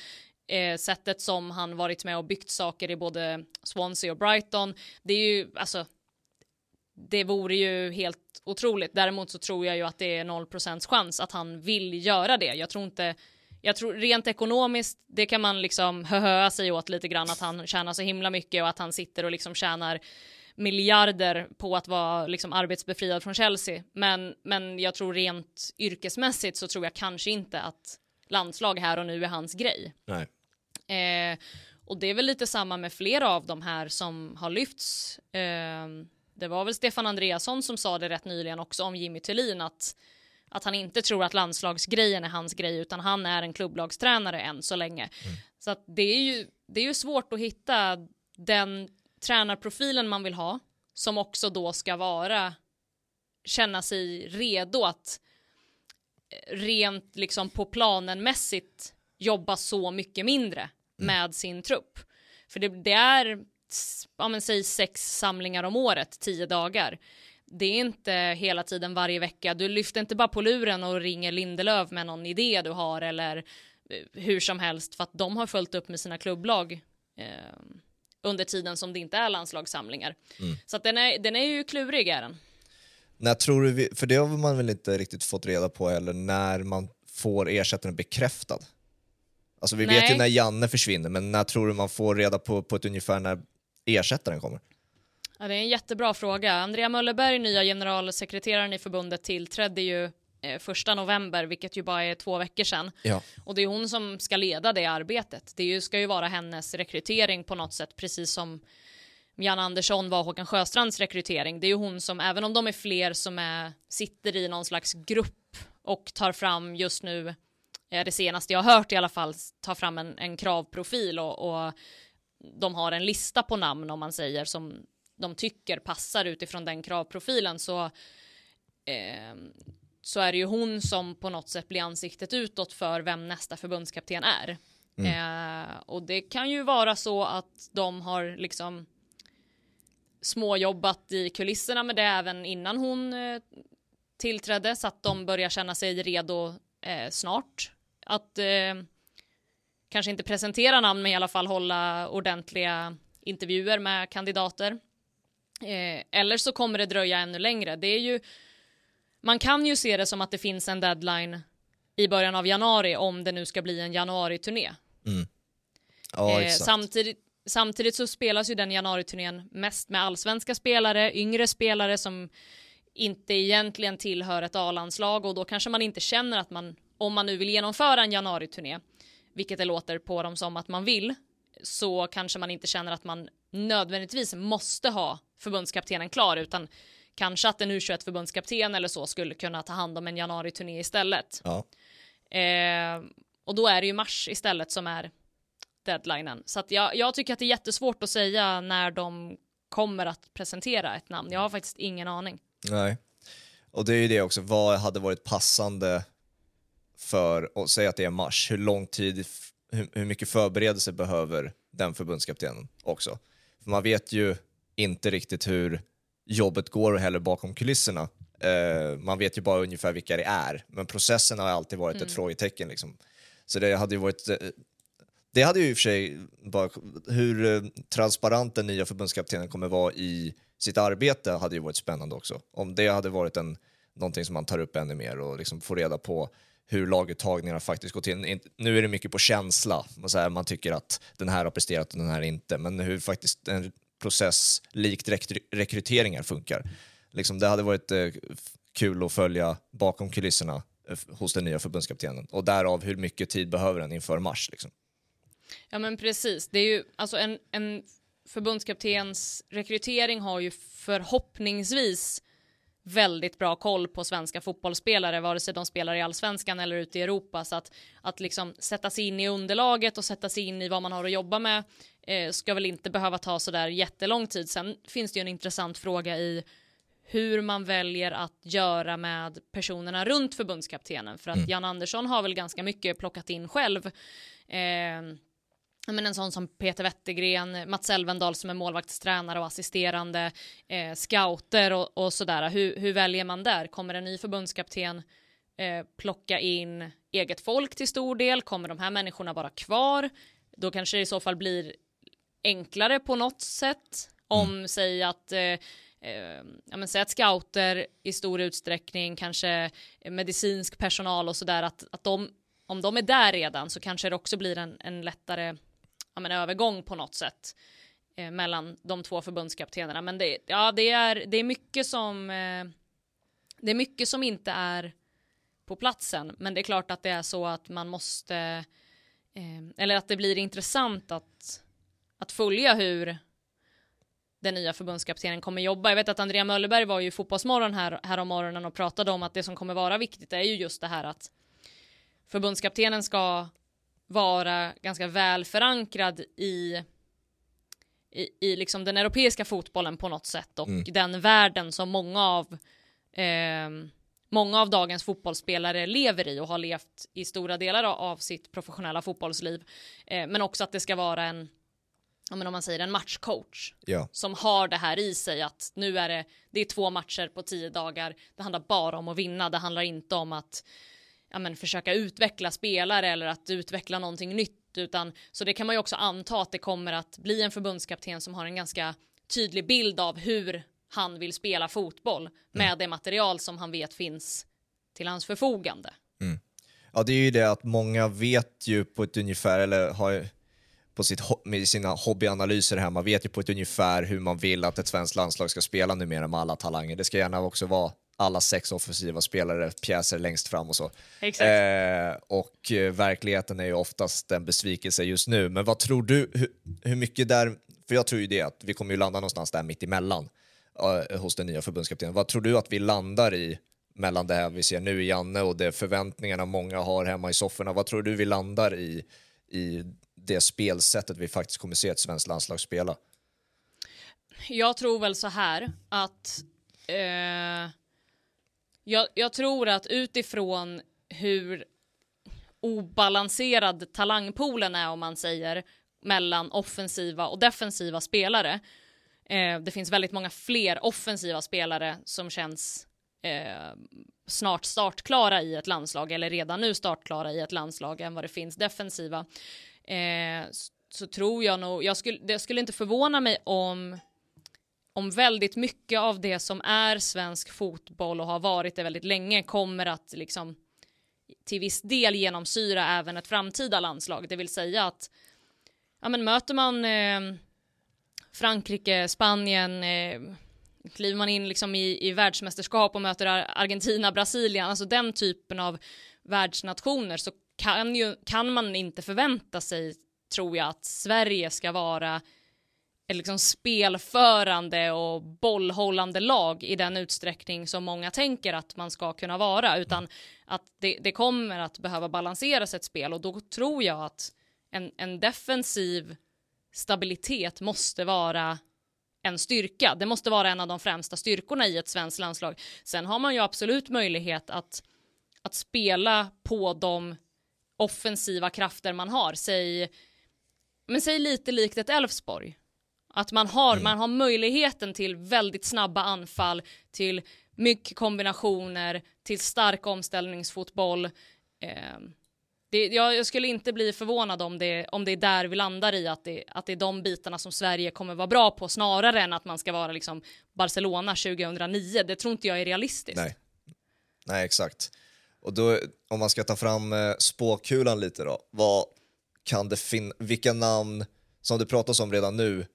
eh, sättet som han varit med och byggt saker i både Swansea och Brighton. Det är ju, alltså, det vore ju helt otroligt. Däremot så tror jag ju att det är 0% chans att han vill göra det. Jag tror inte jag tror rent ekonomiskt, det kan man liksom höhöa sig åt lite grann att han tjänar så himla mycket och att han sitter och liksom tjänar miljarder på att vara liksom arbetsbefriad från Chelsea. Men, men jag tror rent yrkesmässigt så tror jag kanske inte att landslag här och nu är hans grej. Nej. Eh, och det är väl lite samma med flera av de här som har lyfts. Eh, det var väl Stefan Andreasson som sa det rätt nyligen också om Jimmy Tillin att, att han inte tror att landslagsgrejen är hans grej utan han är en klubblagstränare än så länge. Så att det är ju det är ju svårt att hitta den tränarprofilen man vill ha som också då ska vara känna sig redo att eh, rent liksom på planen mässigt jobba så mycket mindre med sin trupp. För det, det är, ja men säg sex samlingar om året, tio dagar. Det är inte hela tiden varje vecka. Du lyfter inte bara på luren och ringer Lindelöf med någon idé du har eller eh, hur som helst för att de har följt upp med sina klubblag eh, under tiden som det inte är landslagssamlingar. Så att den är, den är ju klurig är den. När tror du, vi, för det har man väl inte riktigt fått reda på heller, när man får ersättaren bekräftad? Alltså vi vet Nej. ju när Janne försvinner, men när tror du man får reda på, på ett ungefär när ersättaren kommer? Ja, det är en jättebra fråga. Andrea Möllerberg, nya generalsekreteraren i förbundet, tillträdde ju första november, vilket ju bara är två veckor sedan. Ja. Och det är hon som ska leda det arbetet. Det ju, ska ju vara hennes rekrytering på något sätt, precis som Jan Andersson var Håkan Sjöstrands rekrytering. Det är ju hon som, även om de är fler som är, sitter i någon slags grupp och tar fram just nu, eh, det senaste jag har hört i alla fall, tar fram en, en kravprofil och, och de har en lista på namn om man säger som de tycker passar utifrån den kravprofilen så eh, så är det ju hon som på något sätt blir ansiktet utåt för vem nästa förbundskapten är. Eh, och det kan ju vara så att de har liksom småjobbat i kulisserna med det även innan hon eh, tillträdde så att de börjar känna sig redo eh, snart att eh, kanske inte presentera namn men i alla fall hålla ordentliga intervjuer med kandidater. Eh, eller så kommer det dröja ännu längre. Det är ju, man kan ju se det som att det finns en deadline i början av januari om det nu ska bli en januari-turné. Ja, Eh, samtidigt, samtidigt så spelas ju den januariturnén mest med allsvenska spelare, yngre spelare som inte egentligen tillhör ett A-landslag och då kanske man inte känner att man, om man nu vill genomföra en januariturné, vilket det låter på dem som att man vill, så kanske man inte känner att man nödvändigtvis måste ha förbundskaptenen klar utan kanske att en U21 förbundskapten eller så skulle kunna ta hand om en januari-turné istället. Ja. Eh, och då är det ju mars istället som är deadlinen. Så att jag, jag tycker att det är jättesvårt att säga när de kommer att presentera ett namn. Jag har faktiskt ingen aning. Nej. Och det är ju det också, vad hade varit passande för, och säga att det är mars, hur lång tid, hur, hur mycket förberedelse behöver den förbundskaptenen också? För man vet ju inte riktigt hur jobbet går heller bakom kulisserna. Eh, man vet ju bara ungefär vilka det är, men processen har alltid varit ett frågetecken. Liksom. Så det hade ju varit... Eh, det hade ju i och för sig, bara, hur eh, transparent den nya förbundskaptenen kommer vara i sitt arbete hade ju varit spännande också. Om det hade varit en, någonting som man tar upp ännu mer och liksom får reda på hur laguttagningarna faktiskt går till. Nu är det mycket på känsla, och så här, man tycker att den här har presterat och den här inte, men hur faktiskt en process likt rekryteringar funkar. Liksom, det hade varit eh, kul att följa bakom kulisserna eh, hos den nya förbundskaptenen och därav hur mycket tid behöver den inför mars. Liksom. Ja men precis, det är ju alltså en, en förbundskaptens rekrytering har ju förhoppningsvis väldigt bra koll på svenska fotbollsspelare, vare sig de spelar i allsvenskan eller ute i Europa. Så att, att liksom sätta sig in i underlaget och sätta sig in i vad man har att jobba med eh, ska väl inte behöva ta så där jättelång tid. Sen finns det ju en intressant fråga i hur man väljer att göra med personerna runt förbundskaptenen. För att Jan Andersson har väl ganska mycket plockat in själv. Eh, men en sån som Peter Wettergren, Mats Elvendal som är målvaktstränare och assisterande, eh, scouter och, och sådär. Hur, hur väljer man där? Kommer en ny förbundskapten eh, plocka in eget folk till stor del? Kommer de här människorna vara kvar? Då kanske det i så fall blir enklare på något sätt. Om, säg att eh, eh, ja, men säg att scouter i stor utsträckning, kanske medicinsk personal och sådär, att, att de, om de är där redan så kanske det också blir en, en lättare ja, men, övergång på något sätt eh, mellan de två förbundskaptenerna. Men det, ja, det, är, det är mycket som eh, det är mycket som inte är på platsen, men det är klart att det är så att man måste eh, eller att det blir intressant att, att följa hur den nya förbundskaptenen kommer jobba. Jag vet att Andrea Möllerberg var ju i Fotbollsmorgon här, här om morgonen och pratade om att det som kommer vara viktigt är ju just det här att förbundskaptenen ska vara ganska väl förankrad i i, i liksom den europeiska fotbollen på något sätt och den världen som många av eh, många av dagens fotbollsspelare lever i och har levt i stora delar av, av sitt professionella fotbollsliv. Eh, men också att det ska vara en, ja, men om man säger en matchcoach Ja. som har det här i sig att nu är det, det är två matcher på tio dagar. Det handlar bara om att vinna. Det handlar inte om att ja, men, försöka utveckla spelare eller att utveckla någonting nytt. Utan, så det kan man ju också anta att det kommer att bli en förbundskapten som har en ganska tydlig bild av hur han vill spela fotboll med det material som han vet finns till hans förfogande. Ja, det är ju det att många vet ju på ett ungefär, eller har på sitt, med sina hobbyanalyser hemma, vet ju på ett ungefär hur man vill att ett svenskt landslag ska spela numera med alla talanger. Det ska gärna också vara alla sex offensiva spelare, pjäser längst fram och så. Exakt. Eh, och eh, verkligheten är ju oftast en besvikelse just nu. Men vad tror du, hur, hur mycket där, för jag tror ju det att vi kommer ju landa någonstans där mitt emellan eh, hos den nya förbundskaptenen. Vad tror du att vi landar i mellan det här vi ser nu i Janne och de förväntningarna många har hemma i sofforna? Vad tror du vi landar i, i det spelsättet vi faktiskt kommer se ett svenskt landslag spela? Jag tror väl så här att eh, jag, jag tror att utifrån hur obalanserad talangpoolen är om man säger mellan offensiva och defensiva spelare. Eh, det finns väldigt många fler offensiva spelare som känns eh, snart startklara i ett landslag eller redan nu startklara i ett landslag än vad det finns defensiva. Eh, så, så tror jag nog, jag skulle, det skulle inte förvåna mig om om väldigt mycket av det som är svensk fotboll och har varit det väldigt länge kommer att liksom till viss del genomsyra även ett framtida landslag. Det vill säga att ja, men möter man eh, Frankrike, Spanien, eh, kliver man in liksom i, i världsmästerskap och möter Argentina, Brasilien, alltså den typen av världsnationer så kan, ju, kan man inte förvänta sig, tror jag, att Sverige ska vara ett liksom spelförande och bollhållande lag i den utsträckning som många tänker att man ska kunna vara, utan att det, det kommer att behöva balanseras ett spel och då tror jag att en, en defensiv stabilitet måste vara en styrka. Det måste vara en av de främsta styrkorna i ett svenskt landslag. Sen har man ju absolut möjlighet att, att spela på de offensiva krafter man har. Säg, men säg lite likt ett Elfsborg. Att man har, mm. man har möjligheten till väldigt snabba anfall, till mycket kombinationer, till stark omställningsfotboll. Eh, det, jag, jag, skulle inte bli förvånad om det, om det är där vi landar i, att det, att det är de bitarna som Sverige kommer vara bra på, snarare än att man ska vara liksom Barcelona 2009. Det tror inte jag är realistiskt. Nej, Nej exakt. Och då, om man ska ta fram eh, spåkulan lite då, vad kan det finna, vilka namn som det pratas om redan nu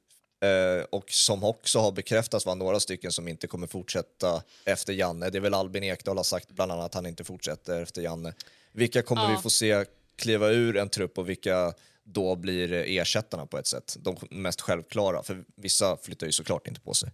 eh, och som också har bekräftats var några stycken som inte kommer fortsätta efter Janne. Det är väl Albin Ekdal har sagt bland annat att han inte fortsätter efter Janne. Vilka kommer ja. vi få se kliva ur en trupp och vilka då blir ersättarna på ett sätt? De mest självklara, för vissa flyttar ju såklart inte på sig.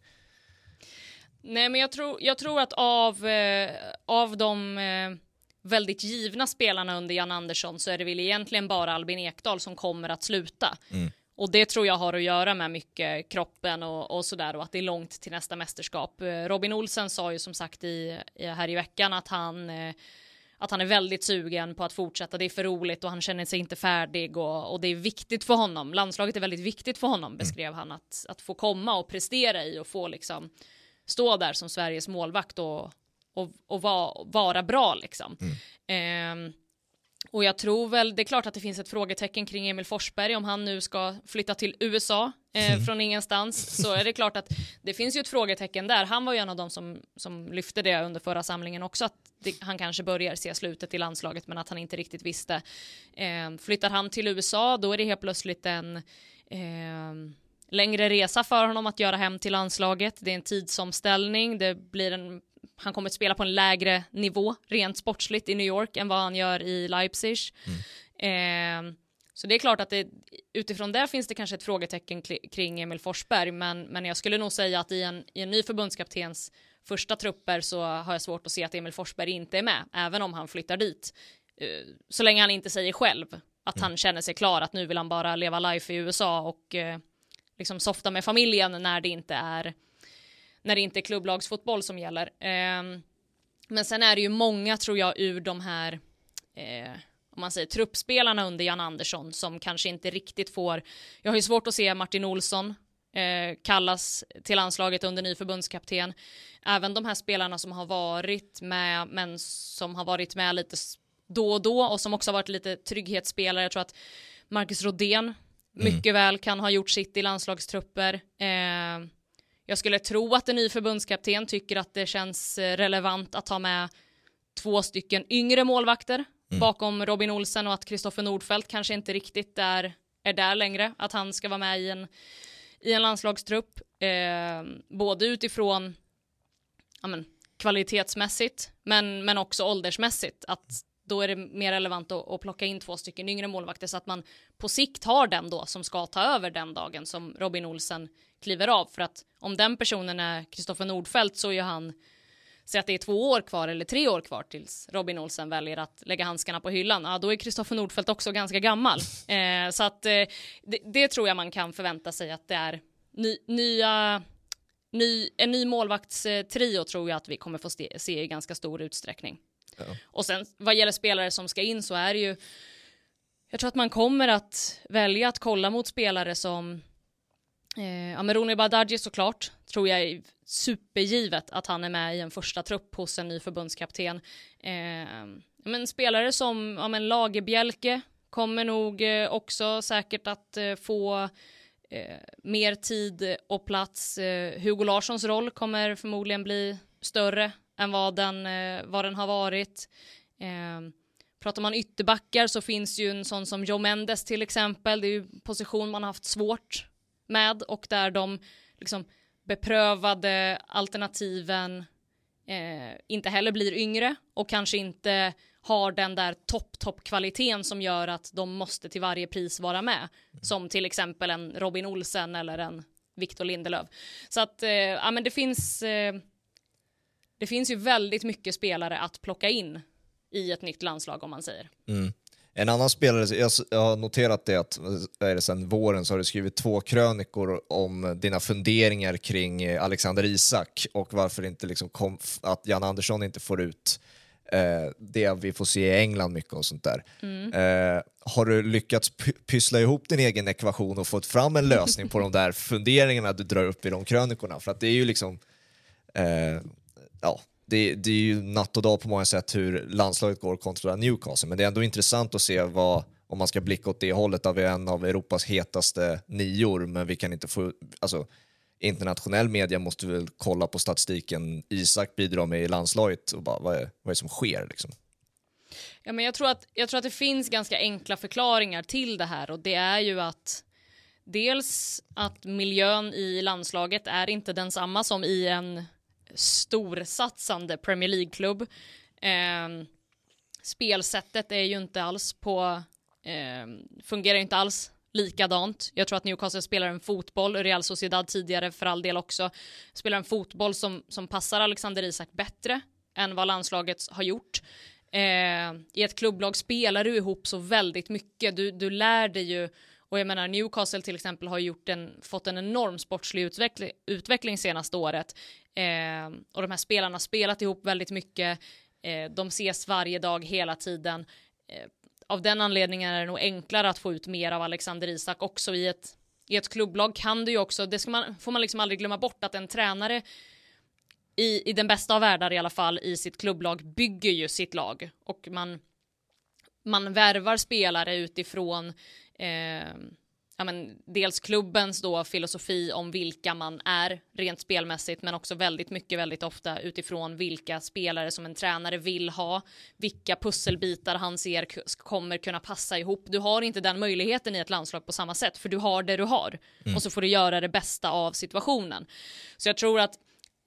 Nej, men jag tror, jag tror att av, eh, av de eh, väldigt givna spelarna under Jan Andersson så är det väl egentligen bara Albin Ekdal som kommer att sluta. Mm. Och det tror jag har att göra med mycket kroppen och, och sådär och att det är långt till nästa mästerskap. Robin Olsen sa ju som sagt i, i här i veckan att han eh, att han är väldigt sugen på att fortsätta. Det är för roligt och han känner sig inte färdig och, och det är viktigt för honom. Landslaget är väldigt viktigt för honom, mm. beskrev han, att, att få komma och prestera i och få liksom stå där som Sveriges målvakt och, och, och va, vara bra liksom. Mm. Eh, och jag tror väl, det är klart att det finns ett frågetecken kring Emil Forsberg om han nu ska flytta till USA eh, mm. från ingenstans så är det klart att det finns ju ett frågetecken där. Han var ju en av de som, som lyfte det under förra samlingen också att det, han kanske börjar se slutet i landslaget men att han inte riktigt visste. Eh, flyttar han till USA då är det helt plötsligt en eh, längre resa för honom att göra hem till landslaget. Det är en tidsomställning, det blir en han kommer att spela på en lägre nivå rent sportsligt i New York än vad han gör i Leipzig. Mm. Eh, så det är klart att det, utifrån det finns det kanske ett frågetecken kring Emil Forsberg, men, men jag skulle nog säga att i en, i en ny förbundskaptens första trupper så har jag svårt att se att Emil Forsberg inte är med, även om han flyttar dit. Eh, så länge han inte säger själv att mm. han känner sig klar, att nu vill han bara leva life i USA och eh, liksom softa med familjen när det inte är när det inte är klubblagsfotboll som gäller. Eh, men sen är det ju många tror jag ur de här eh, om man säger truppspelarna under Jan Andersson som kanske inte riktigt får. Jag har ju svårt att se Martin Olsson eh, kallas till landslaget under ny förbundskapten. Även de här spelarna som har varit med, men som har varit med lite då och då och som också har varit lite trygghetsspelare. Jag tror att Marcus Rodén mm. mycket väl kan ha gjort sitt i landslagstrupper. Eh, jag skulle tro att en ny förbundskapten tycker att det känns eh, relevant att ha med två stycken yngre målvakter mm. bakom Robin Olsen och att Kristoffer Nordfeldt kanske inte riktigt är, är där längre, att han ska vara med i en, i en landslagstrupp. Eh, både utifrån ja, men, kvalitetsmässigt men, men också åldersmässigt. Att då är det mer relevant att, att, plocka in två stycken yngre målvakter så att man på sikt har den då som ska ta över den dagen som Robin Olsen kliver av. För att om den personen är Kristoffer Nordfeldt så är han Säg att det är två år kvar eller tre år kvar tills Robin Olsen väljer att lägga handskarna på hyllan. Ja, då är Kristoffer Nordfeldt också ganska gammal. Eh, så att eh, det, det, tror jag man kan förvänta sig att det är ny, nya Ny, en ny målvaktstrio tror jag att vi kommer få se i ganska stor utsträckning. Ja. Och sen vad gäller spelare som ska in så är det ju jag tror att man kommer att välja att kolla mot spelare som Eh, ja, men Ronny Badaji såklart, tror jag är supergivet att han är med i en första trupp hos en ny förbundskapten. Eh, men spelare som ja, men Lagerbjälke kommer nog eh, också säkert att eh, få eh, mer tid och plats. Eh, Hugo Larssons roll kommer förmodligen bli större än vad den, vad den har varit. Pratar man ytterbackar så finns ju en sån som Joe Mendes till exempel. Det är ju position man har haft svårt med och där de liksom beprövade alternativen eh, inte heller blir yngre och kanske inte har den där topp, topp kvaliteten som gör att de måste till varje pris vara med. Mm. Som till exempel en Robin Olsen eller en Victor Lindelöf. Så att, eh, ja men det finns, eh, det finns ju väldigt mycket spelare att plocka in i ett nytt landslag om man säger. Mm. En annan spelare, jag, har noterat det att är det sen våren så har du skrivit två krönikor om dina funderingar kring Alexander Isak och varför inte liksom kom, att Jan Andersson inte får ut eh, det vi får se i England mycket och sånt där. Mm. Eh, har du lyckats pyssla ihop din egen ekvation och fått fram en lösning på de där funderingarna du drar upp i de krönikorna? För att det är ju liksom, eh, ja, det, det, är ju natt och dag på många sätt hur landslaget går kontra Newcastle, men det är ändå intressant att se vad, om man ska blicka åt det hållet, där vi är en av Europas hetaste nior, men vi kan inte få, alltså internationell media måste väl kolla på statistiken Isak bidrar med i landslaget och bara vad är, vad är det som sker liksom? Ja, men jag, tror att, jag tror att det finns ganska enkla förklaringar till det här och det är ju att dels att miljön i landslaget är inte densamma som i en storsatsande Premier League-klubb. Eh, spelsättet är ju inte alls på, eh, fungerar inte alls likadant. Jag tror att Newcastle spelar en fotboll, Real Sociedad tidigare för all del också, spelar en fotboll som, som passar Alexander Isak bättre än vad landslaget har gjort. Eh, I ett klubblag spelar du ihop så väldigt mycket, du, du lär dig ju och jag menar Newcastle till exempel har gjort en, fått en enorm sportslig utveckling, utveckling senaste året. Eh, och de här spelarna har spelat ihop väldigt mycket. Eh, de ses varje dag hela tiden. Eh, av den anledningen är det nog enklare att få ut mer av Alexander Isak också i ett, i ett klubblag kan du ju också, det ska man, får man liksom aldrig glömma bort att en tränare i, i den bästa av världar i alla fall i sitt klubblag bygger ju sitt lag och man man värvar spelare utifrån eh, ja, men dels klubbens då filosofi om vilka man är rent spelmässigt men också väldigt mycket väldigt ofta utifrån vilka spelare som en tränare vill ha vilka pusselbitar han ser kommer kunna passa ihop. Du har inte den möjligheten i ett landslag på samma sätt för du har det du har mm. och så får du göra det bästa av situationen. Så jag tror att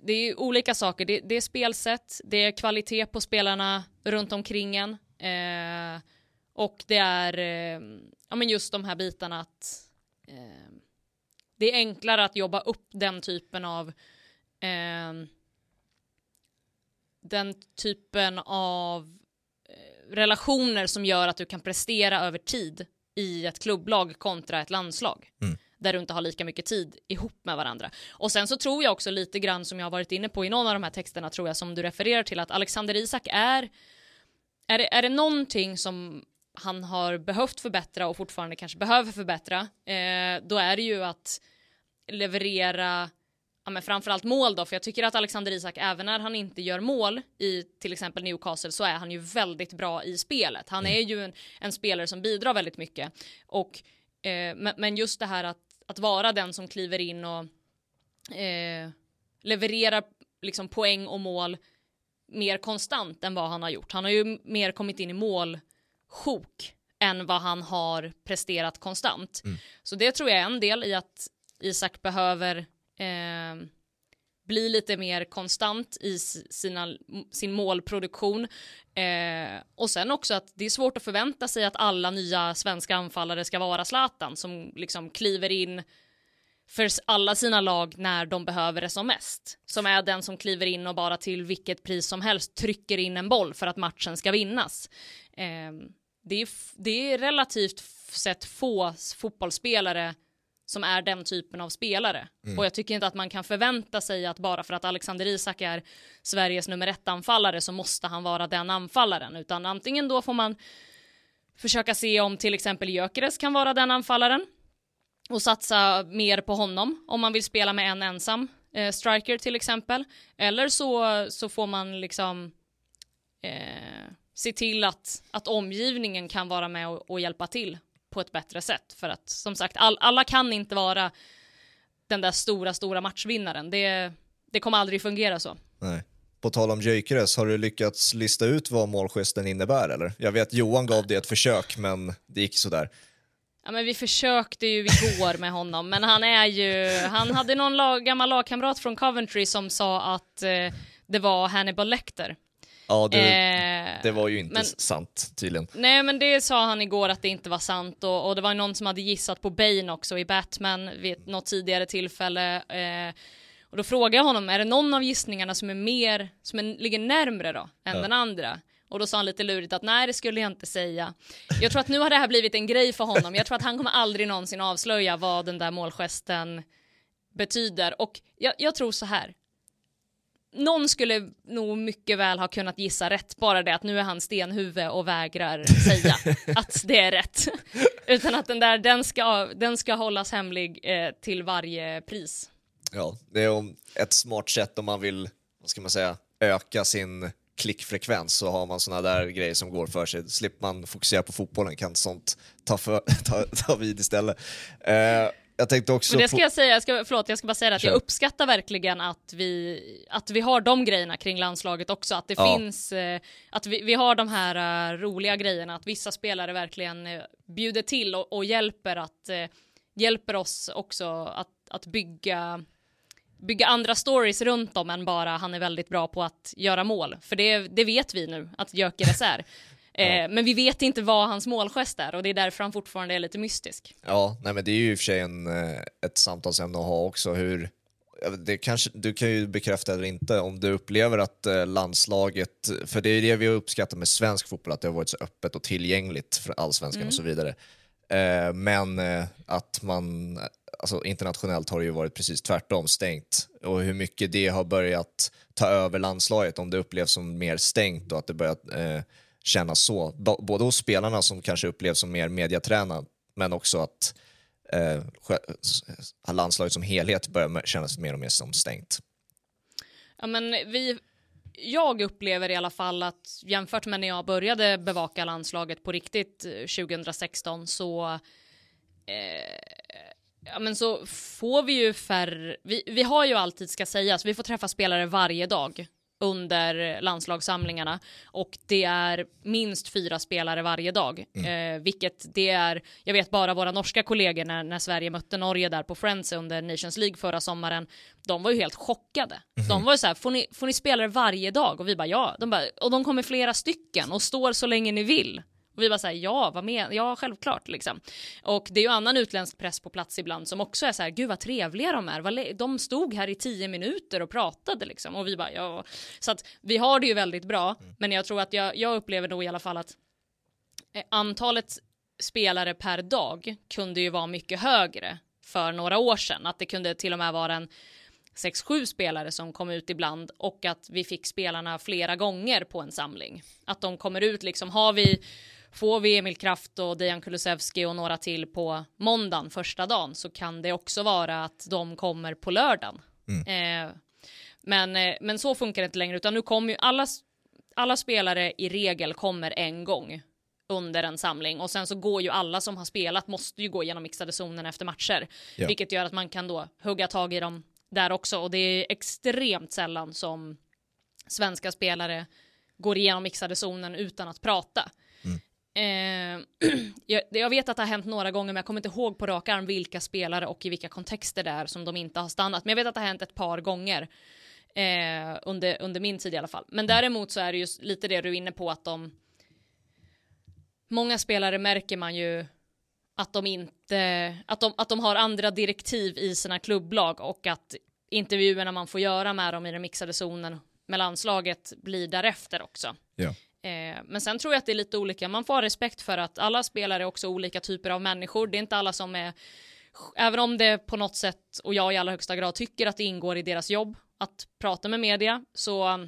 det är olika saker. Det, det är spelsätt det är kvalitet på spelarna runt omkring en eh, och det är eh, ja, men just de här bitarna att eh, det är enklare att jobba upp den typen av eh, den typen av eh, relationer som gör att du kan prestera över tid i ett klubblag kontra ett landslag. Mm. Där du inte har lika mycket tid ihop med varandra. Och sen så tror jag också lite grann som jag har varit inne på i någon av de här texterna tror jag som du refererar till att Alexander Isak är är det, är det någonting som han har behövt förbättra och fortfarande kanske behöver förbättra, eh, då är det ju att leverera ja, men framförallt mål då, för jag tycker att Alexander Isak, även när han inte gör mål i till exempel Newcastle, så är han ju väldigt bra i spelet. Han är ju en, en spelare som bidrar väldigt mycket. Och, eh, men, men, just det här att, att vara den som kliver in och eh, levererar liksom poäng och mål mer konstant än vad han har gjort. Han har ju mer kommit in i mål sjok än vad han har presterat konstant. Mm. Så det tror jag är en del i att Isak behöver eh, bli lite mer konstant i sina, sin målproduktion. Eh, och sen också att det är svårt att förvänta sig att alla nya svenska anfallare ska vara Zlatan som liksom kliver in för alla sina lag när de behöver det som mest. Som är den som kliver in och bara till vilket pris som helst trycker in en boll för att matchen ska vinnas. Eh, det är, det är relativt sett få fotbollsspelare som är den typen av spelare. Mm. Och jag tycker inte att man kan förvänta sig att bara för att Alexander Isak är Sveriges nummer ett anfallare så måste han vara den anfallaren, utan antingen då får man försöka se om till exempel Gyökeres kan vara den anfallaren och satsa mer på honom om man vill spela med en ensam eh, striker till exempel. Eller så, så får man liksom eh, se till att, att omgivningen kan vara med och, och hjälpa till på ett bättre sätt. För att som sagt, all, alla kan inte vara den där stora, stora matchvinnaren. Det, det kommer aldrig fungera så. Nej. På tal om Gyökeres, har du lyckats lista ut vad målgesten innebär eller? Jag vet Johan gav det ett försök men det gick sådär. Ja men vi försökte ju igår med honom men han är ju, han hade någon lag, gammal lagkamrat från Coventry som sa att eh, det var Hannibal Lecter Ja, det, Eh, det var ju inte men- sant tydligen. Nej men det sa han igår att det inte var sant och, och det var någon som hade gissat på Bane också i Batman vid något tidigare tillfälle. Eh, och då frågade jag honom, är det någon av gissningarna som är mer, som är, ligger närmre då än Ja. den andra? Och då sa han lite lurigt att nej det skulle jag inte säga. Jag tror att nu har det här blivit en grej för honom. Jag tror att han kommer aldrig någonsin avslöja vad den där målgesten betyder. Och jag, jag tror så här. Någon skulle nog mycket väl ha kunnat gissa rätt, bara det att nu är han stenhuvud och vägrar säga att det är rätt. Utan att den där, den ska, den ska hållas hemlig eh, till varje pris. Ja, det är ett smart sätt om man vill, vad ska man säga, öka sin klickfrekvens så har man såna där grejer som går för sig. Slipper man fokusera på fotbollen kan sånt ta, för, ta, ta vid istället. Eh, jag tänkte också Men det ska på... jag säga, jag ska, förlåt jag ska bara säga det att jag Kör. uppskattar verkligen att vi, att vi har de grejerna kring landslaget också. Att det Ja. finns, eh, att vi, vi har de här eh, roliga grejerna, att vissa spelare verkligen eh, bjuder till och, och hjälper, att, hjälper oss också att, att bygga bygga andra stories runt om än bara han är väldigt bra på att göra mål. För det, det vet vi nu att Gyökeres är. Eh, men vi vet inte vad hans målgest är och det är därför han fortfarande är lite mystisk. Ja, nej men det är ju i och för sig en, eh, ett samtalsämne att ha också hur ja, det kanske, du kan ju bekräfta eller inte om du upplever att eh, landslaget, för det är det vi har uppskattat med svensk fotboll, att det har varit så öppet och tillgängligt för allsvenskan och så vidare. Eh, men att man, alltså internationellt har det ju varit precis tvärtom, stängt. Och hur mycket det har börjat ta över landslaget, om det upplevs som mer stängt och att det börjat kännas så. Både hos spelarna som kanske upplevs som mer mediatränad, men också att eh, landslaget som helhet börjar kännas mer och mer som stängt. Ja, men vi, jag upplever i alla fall att jämfört med när jag började bevaka landslaget på riktigt eh, 2016 så eh, ja, men så får vi ju färre, vi, vi har ju alltid ska sägas, vi får träffa spelare varje dag under landslagssamlingarna och det är minst fyra spelare varje dag, eh, vilket det är, jag vet bara våra norska kollegor när, när Sverige mötte Norge där på Friends under Nations League förra sommaren, de var ju helt chockade. De var ju så här, får ni, får ni spelare varje dag? Och vi bara ja, de bara, och de kommer flera stycken och står så länge ni vill. Och vi bara såhär, ja, vad med? Ja, självklart liksom. Och det är ju annan utländsk press på plats ibland som också är så här, gud vad trevliga de är. De stod här i tio minuter och pratade liksom. Och vi bara, ja. Så att vi har det ju väldigt bra, men jag tror att jag, jag upplever nog i alla fall att eh, antalet spelare per dag kunde ju vara mycket högre för några år sedan. Att det kunde till och med vara en 6-7 spelare som kom ut ibland och att vi fick spelarna flera gånger på en samling. Att de kommer ut liksom, har vi Får vi Emil Kraft och Dejan Kulusevski och några till på måndagen första dagen så kan det också vara att de kommer på lördagen. Eh, men, eh, men så funkar det inte längre utan nu kommer ju alla, alla spelare i regel kommer en gång under en samling och sen så går ju alla som har spelat måste ju gå igenom mixade zonen efter matcher. Ja. Vilket gör att man kan då hugga tag i dem där också och det är extremt sällan som svenska spelare går igenom mixade zonen utan att prata. Eh, jag, jag vet att det har hänt några gånger men jag kommer inte ihåg på rak arm vilka spelare och i vilka kontexter det är som de inte har stannat. Men jag vet att det har hänt ett par gånger eh, under, under min tid i alla fall. Men däremot så är det just lite det du är inne på att de Många spelare märker man ju att de inte, att de, att de har andra direktiv i sina klubblag och att intervjuerna man får göra med dem i den mixade zonen med landslaget blir därefter också. Ja. Eh, men sen tror jag att det är lite olika. Man får ha respekt för att alla spelare är också olika typer av människor. Det är inte alla som är, även om det på något sätt, och jag i allra högsta grad tycker att det ingår i deras jobb att prata med media, så eh,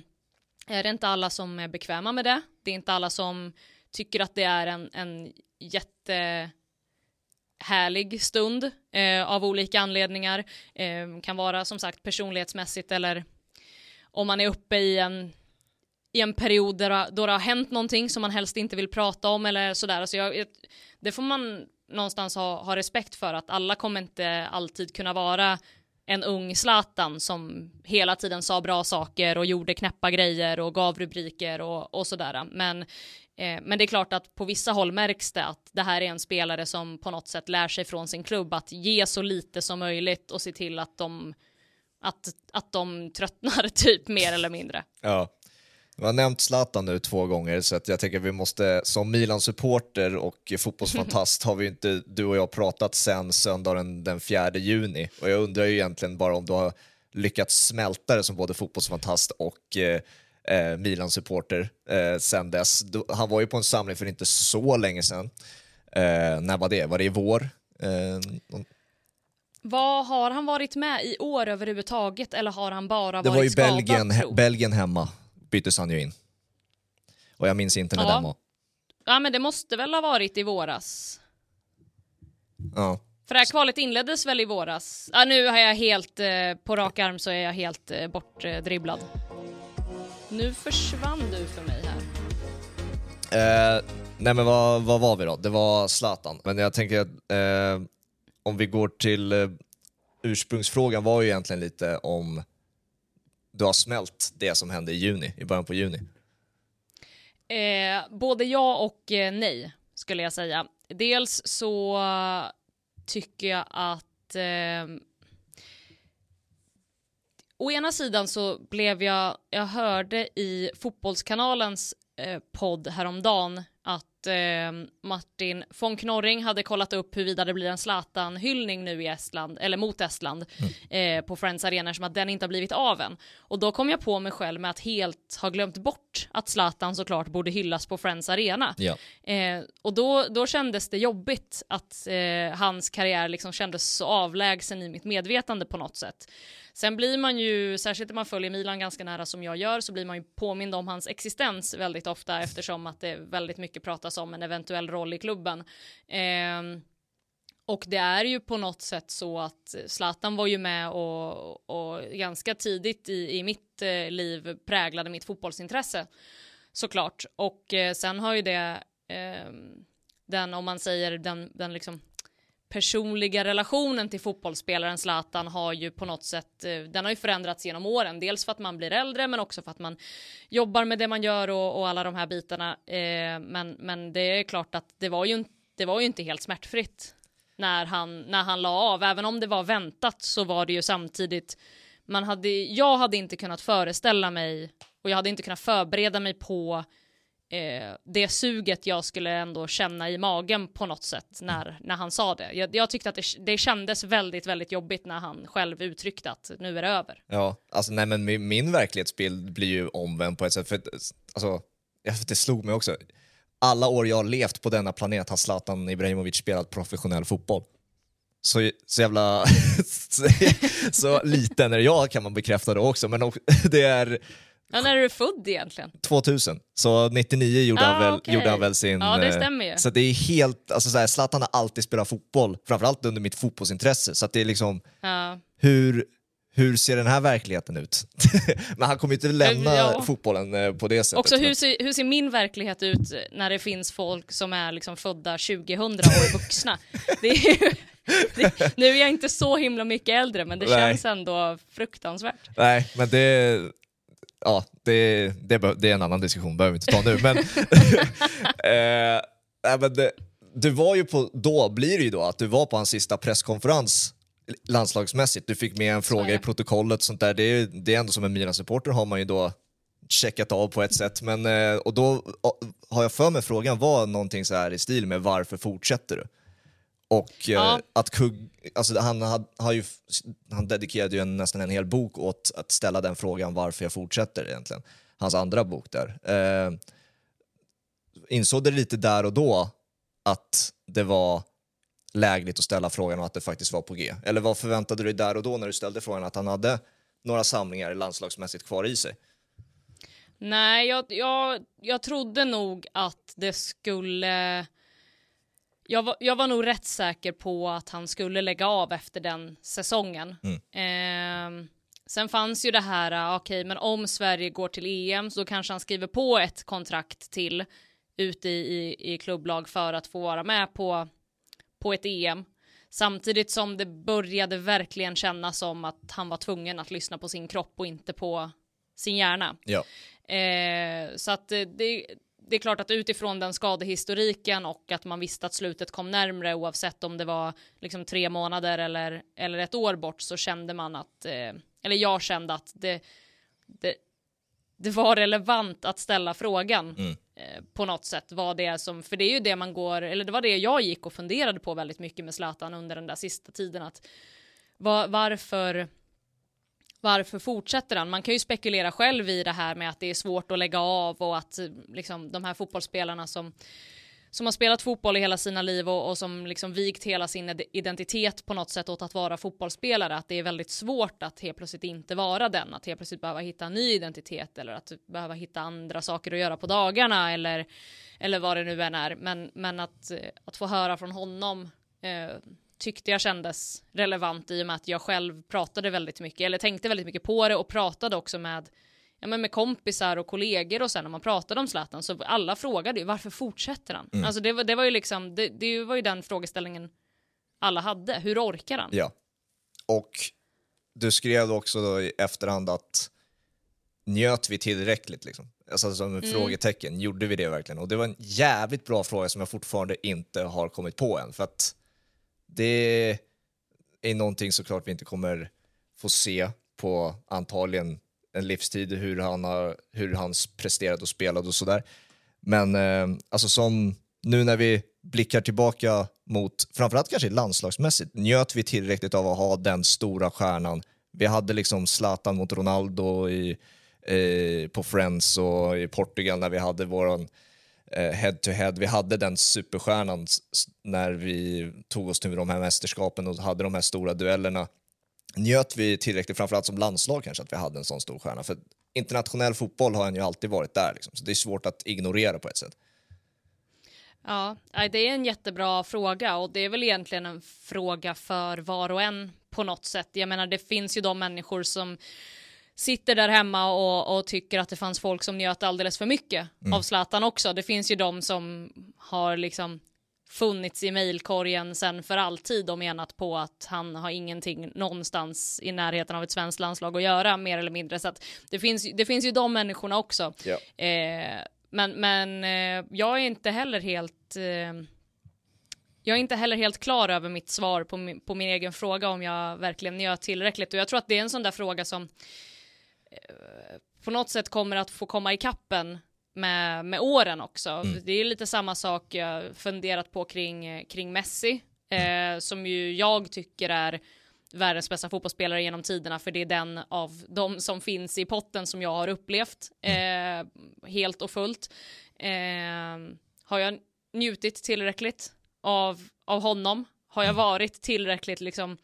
är det inte alla som är bekväma med det. Det är inte alla som tycker att det är en, en jätte härlig stund eh, av olika anledningar. Eh, kan vara som sagt personlighetsmässigt eller om man är uppe i en i en period där, då det har hänt någonting som man helst inte vill prata om eller sådär. Alltså jag, det får man någonstans ha, ha respekt för att alla kommer inte alltid kunna vara en ung Zlatan som hela tiden sa bra saker och gjorde knäppa grejer och gav rubriker och, och sådär. Men, eh, men det är klart att på vissa håll märks det att det här är en spelare som på något sätt lär sig från sin klubb att ge så lite som möjligt och se till att de, att, att de tröttnar typ mer eller mindre. Ja. Vi har nämnt Zlatan nu två gånger så att jag tänker att vi måste, som Milan-supporter och fotbollsfantast har vi inte, du och jag, pratat sen söndagen den 4 juni och jag undrar ju egentligen bara om du har lyckats smälta det som både fotbollsfantast och eh, eh, Milan-supporter eh, sen dess. Du, han var ju på en samling för inte så länge sedan. Eh, när var det? Var det i vår? Eh, Vad har han varit med i år överhuvudtaget eller har han bara det varit var ju skadad? Belgien, he, Belgien hemma byttes han ju in. Och jag minns inte när Ja. den var. Ja men det måste väl ha varit i våras. Ja. För det här kvalet inleddes väl i våras? Ja, nu har jag helt, eh, på rak arm så är jag helt eh, bortdribblad. Nu försvann du för mig här. Eh, nej men vad, vad var vi då? Det var Zlatan. Men jag tänker att eh, om vi går till eh, ursprungsfrågan var ju egentligen lite om du har smält det som hände i juni, i början på juni. Eh, både ja och eh, nej, skulle jag säga. Dels så tycker jag att eh, Å ena sidan så blev jag, jag hörde i Fotbollskanalens eh, podd häromdagen att eh, Martin von Knorring hade kollat upp huruvida det blir en Zlatan-hyllning nu i Estland, eller mot Estland, eh, på Friends Arena, som att den inte har blivit av än. Och då kom jag på mig själv med att helt ha glömt bort att Zlatan såklart borde hyllas på Friends Arena. Ja. Eh, och då, då kändes det jobbigt att eh, hans karriär liksom kändes så avlägsen i mitt medvetande på något sätt. Sen blir man ju, särskilt när man följer Milan ganska nära som jag gör, så blir man ju påmind om hans existens väldigt ofta eftersom att det väldigt mycket pratas om en eventuell roll i klubben. Eh, och det är ju på något sätt så att Zlatan var ju med och, och ganska tidigt i, i mitt eh, liv präglade mitt fotbollsintresse såklart. Och eh, sen har ju det, eh, den om man säger den, den liksom personliga relationen till fotbollsspelaren Zlatan har ju på något sätt, eh, den har ju förändrats genom åren. Dels för att man blir äldre men också för att man jobbar med det man gör och, och alla de här bitarna. Eh, men, men det är klart att det var ju, det var ju inte helt smärtfritt när han, när han la av. Även om det var väntat så var det ju samtidigt, man hade, jag hade inte kunnat föreställa mig och jag hade inte kunnat förbereda mig på eh, det suget jag skulle ändå känna i magen på något sätt när, när han sa det. Jag, jag tyckte att det, det kändes väldigt, väldigt jobbigt när han själv uttryckte att nu är det över. Ja, alltså nej men min, min verklighetsbild blir ju omvänd på ett sätt. För alltså, det slog mig också. Alla år jag har levt på denna planet har Zlatan Ibrahimovic spelat professionell fotboll. Så, så jävla... så, så liten är jag kan man bekräfta det också, men det är Ja, när är du född egentligen? 2000. Så 99 gjorde, Ah, han, väl, okej. gjorde han väl sin... Ja, det eh, stämmer ju. Så det är helt... Alltså så här, Zlatan har alltid spelat fotboll, framförallt under mitt fotbollsintresse. Så det är liksom, Ja. hur, hur ser den här verkligheten ut? Men han kommer ju inte lämna Ja. fotbollen eh, på det sättet. Också hur ser, hur ser min verklighet ut när det finns folk som är liksom födda 2000 och är vuxna? Det är ju, det, nu är jag inte så himla mycket äldre men det Nej. känns ändå fruktansvärt. Nej, men det... Ja, det, det, det är en annan diskussion, behöver vi inte ta nu. Men, eh, nej, men det, du var ju på, då blir det ju då att du var på hans sista presskonferens landslagsmässigt. Du fick med en fråga i protokollet. Sånt där. Det, är, det är ändå som en Milan-supporter har man ju då checkat av på ett sätt. Men, eh, och då har jag för mig frågan var någonting så här i stil med varför fortsätter du? Och eh, Ja. att Kugg, alltså han, had, har ju, han dedikerade ju en, nästan en hel bok åt att ställa den frågan varför jag fortsätter egentligen. Hans andra bok där. Eh, insåg du lite där och då att det var lägligt att ställa frågan och att det faktiskt var på G? Eller vad förväntade du dig där och då när du ställde frågan att han hade några samlingar landslagsmässigt kvar i sig? Nej, jag, jag, jag trodde nog att det skulle... Jag var, jag var nog rätt säker på att han skulle lägga av efter den säsongen. Ehm, sen fanns ju det här, ah, okej, men om Sverige går till EM så kanske han skriver på ett kontrakt till ute i, i, i klubblag för att få vara med på, på ett EM. Samtidigt som det började verkligen kännas som att han var tvungen att lyssna på sin kropp och inte på sin hjärna. Ja. Eh, så att eh, det, det är klart att utifrån den skadehistoriken och att man visste att slutet kom närmre oavsett om det var liksom tre månader eller, eller ett år bort så kände man att, eh, eller jag kände att det, det, det var relevant att ställa frågan Mm. eh, på något sätt. Vad det är som, för det är ju det man går, eller det var det jag gick och funderade på väldigt mycket med Zlatan under den där sista tiden. Att var, varför, varför fortsätter han? Man kan ju spekulera själv i det här med att det är svårt att lägga av och att liksom, de här fotbollsspelarna som som har spelat fotboll i hela sina liv och, och som liksom vigt hela sin identitet på något sätt åt att vara fotbollsspelare, att det är väldigt svårt att helt plötsligt inte vara den, att helt plötsligt behöva hitta en ny identitet eller att behöva hitta andra saker att göra på dagarna eller, eller vad det nu än är. Men, men att, att få höra från honom eh, tyckte jag kändes relevant i och med att jag själv pratade väldigt mycket, eller tänkte väldigt mycket på det och pratade också med ja, men med kompisar och kollegor och sen när man pratade om Zlatan så alla frågade ju varför fortsätter han? Mm. Alltså det, var- det var ju liksom, det, det var ju den frågeställningen alla hade. Hur orkar han? Ja. Och du skrev också då i efterhand att njöt vi tillräckligt? Liksom? Alltså som Mm. frågetecken, gjorde vi det verkligen? Och det var en jävligt bra fråga som jag fortfarande inte har kommit på än. För att det är någonting såklart vi inte kommer få se på antagligen en livstid, hur han har hur hans presterat och spelat och sådär. Men eh, alltså som nu när vi blickar tillbaka mot, framförallt kanske landslagsmässigt, njöt vi tillräckligt av att ha den stora stjärnan. Vi hade liksom Zlatan mot Ronaldo i, eh, på Friends och i Portugal när vi hade våran head to head. Vi hade den superstjärnan när vi tog oss till de här mästerskapen och hade de här stora duellerna. Njöt vi tillräckligt, framförallt som landslag kanske, att vi hade en sån stor stjärna? För internationell fotboll har han ju alltid varit där, liksom. så det är svårt att ignorera på ett sätt. Ja, det är en jättebra fråga och det är väl egentligen en fråga för var och en på något sätt. Jag menar, det finns ju de människor som sitter där hemma och, och tycker att det fanns folk som njöt alldeles för mycket av Zlatan också. Det finns ju de som har liksom funnits i mejlkorgen sen för alltid och menat på att han har ingenting någonstans i närheten av ett svenskt landslag att göra mer eller mindre. Så att det finns, det finns ju de människorna också. Ja. Eh, men men eh, jag är inte heller helt... Eh, jag är inte heller helt klar över mitt svar på min, på min egen fråga om jag verkligen njöt tillräckligt. Och jag tror att det är en sån där fråga som på något sätt kommer att få komma i kappen med, med åren också. Det är lite samma sak jag funderat på kring, kring Messi, eh, som ju jag tycker är världens bästa fotbollsspelare genom tiderna, för det är den av de som finns i potten som jag har upplevt eh, helt och fullt. Eh, har jag njutit tillräckligt av, av honom? Har jag varit tillräckligt liksom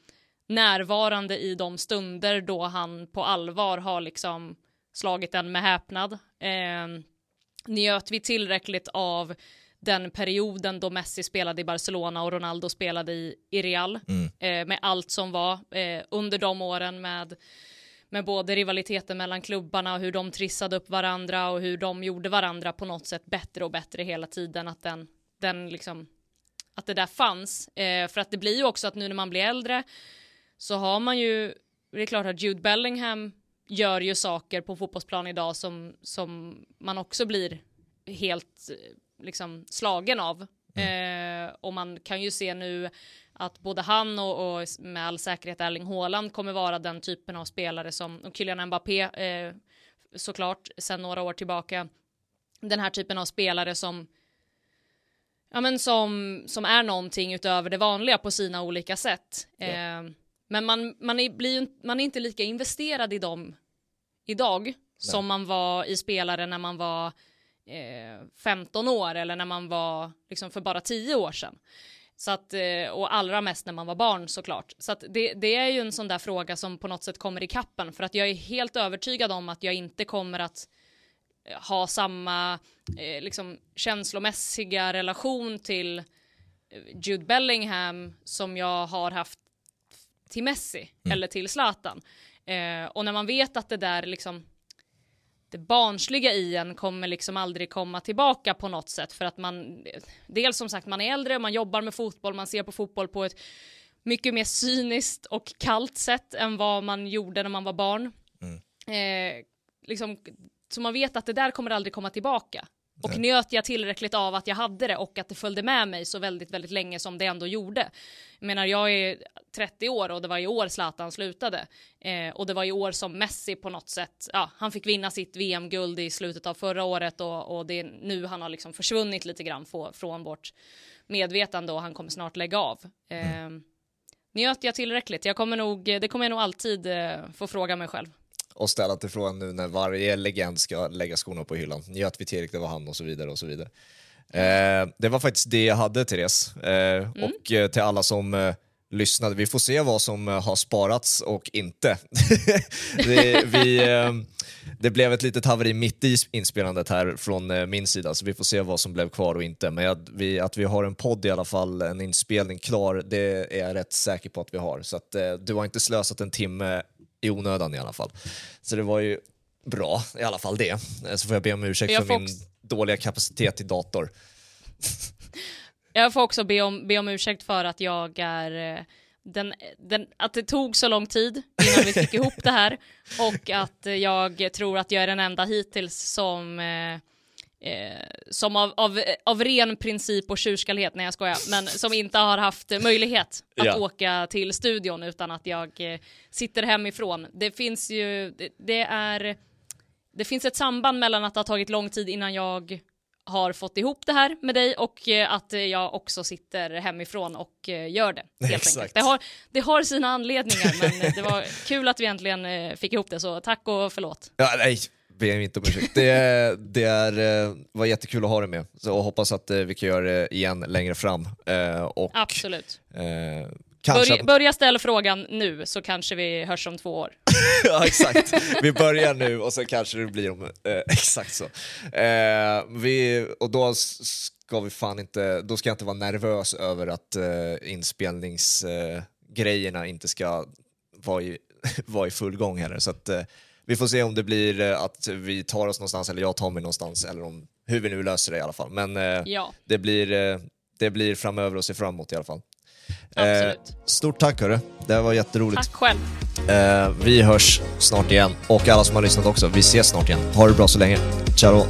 närvarande i de stunder då han på allvar har liksom slagit den med häpnad? Eh, njöt vi tillräckligt av den perioden då Messi spelade i Barcelona och Ronaldo spelade i, i Real eh, med allt som var eh, under de åren med med både rivaliteten mellan klubbarna och hur de trissade upp varandra och hur de gjorde varandra på något sätt bättre och bättre hela tiden att den, den liksom att det där fanns eh, för att det blir ju också att nu när man blir äldre så har man ju det är klart att Jude Bellingham gör ju saker på fotbollsplan idag som, som man också blir helt eh, liksom slagen av. Eh, och man kan ju se nu att både han och, och med all säkerhet Erling Haaland kommer vara den typen av spelare som, och Kylian Mbappé eh, såklart sedan några år tillbaka, den här typen av spelare som ja men som, som är någonting utöver det vanliga på sina olika sätt. Ja. Eh, men man, man, är, blir, man är inte lika investerad i dem idag som man var i spelare när man var eh, 15 år eller när man var liksom för bara 10 år sedan. Så att, eh, och allra mest när man var barn såklart. Så att det, det är ju en sån där fråga som på något sätt kommer i kappen för att jag är helt övertygad om att jag inte kommer att eh, ha samma eh, liksom känslomässiga relation till eh, Jude Bellingham som jag har haft till Messi eller till Zlatan. Eh, och när man vet att det där liksom det barnsliga i en kommer liksom aldrig komma tillbaka på något sätt för att man dels som sagt man är äldre, man jobbar med fotboll, man ser på fotboll på ett mycket mer cyniskt och kallt sätt än vad man gjorde när man var barn. Eh, liksom, så man vet att det där kommer aldrig komma tillbaka. Och njöt jag tillräckligt av att jag hade det och att det följde med mig så väldigt, väldigt länge som det ändå gjorde. Jag menar, jag är 30 år och det var i år Zlatan slutade. Eh, och det var i år som Messi på något sätt, ja, han fick vinna sitt VM-guld i slutet av förra året och, och det är nu han har liksom försvunnit lite grann få, från vårt medvetande och han kommer snart lägga av. Eh, njöt jag tillräckligt? Jag kommer nog, det kommer jag nog alltid eh, få fråga mig själv och ställa till frågan nu när varje legend ska lägga skorna på hyllan. Njöt vi tillräckligt, det var han och så vidare och så vidare. Eh, det var faktiskt det jag hade Therese. Eh, mm. Och eh, till alla som eh, lyssnade, vi får se vad som eh, har sparats och inte. det, vi, det blev ett litet haveri mitt i inspelandet här från min sida, så vi får se vad som blev kvar och inte. Men jag, vi, att vi har en podd i alla fall, en inspelning klar, det är jag rätt säker på att vi har. Så att, du har inte slösat en timme i onödan i alla fall. Så det var ju bra, i alla fall det. Så får jag be om ursäkt för min också... dåliga kapacitet i dator. Jag får också be om, be om ursäkt för att jag är eh, den, den, att det tog så lång tid innan vi fick ihop det här och att jag tror att jag är den enda hittills som eh, Eh, som av, av, av ren princip och tjurskallighet, nej jag skojar, men som inte har haft möjlighet att ja. åka till studion utan att jag eh, sitter hemifrån. Det finns ju, det, det, är, det finns ett samband mellan att det har tagit lång tid innan jag har fått ihop det här med dig och eh, att jag också sitter hemifrån och eh, gör det. Helt Exakt. enkelt. Det, har, det har sina anledningar men det var kul att vi äntligen eh, fick ihop det så tack och förlåt. Ja, nej, ber inte om ursäkt. Det, det är, eh, var jättekul att ha dig med så, och hoppas att eh, vi kan göra det igen längre fram. Eh, och, Absolut. Eh, kanske... Börja, börja ställa frågan nu så kanske vi hörs om två år. ja exakt, vi börjar nu och sen kanske det blir om, eh, exakt så. Eh, vi, och då ska vi fan inte, då ska jag inte vara nervös över att eh, inspelningsgrejerna inte ska vara i, vara i full gång heller. Så att, vi får se om det blir eh, att vi tar oss någonstans eller jag tar mig någonstans eller om, hur vi nu löser det i alla fall. Men eh, ja. det, blir, eh, det blir framöver att se fram emot i alla fall. Eh, stort tack hörru, det var jätteroligt. Tack själv. Vi hörs snart igen och alla som har lyssnat också, vi ses snart igen. Ha det bra så länge. Ciao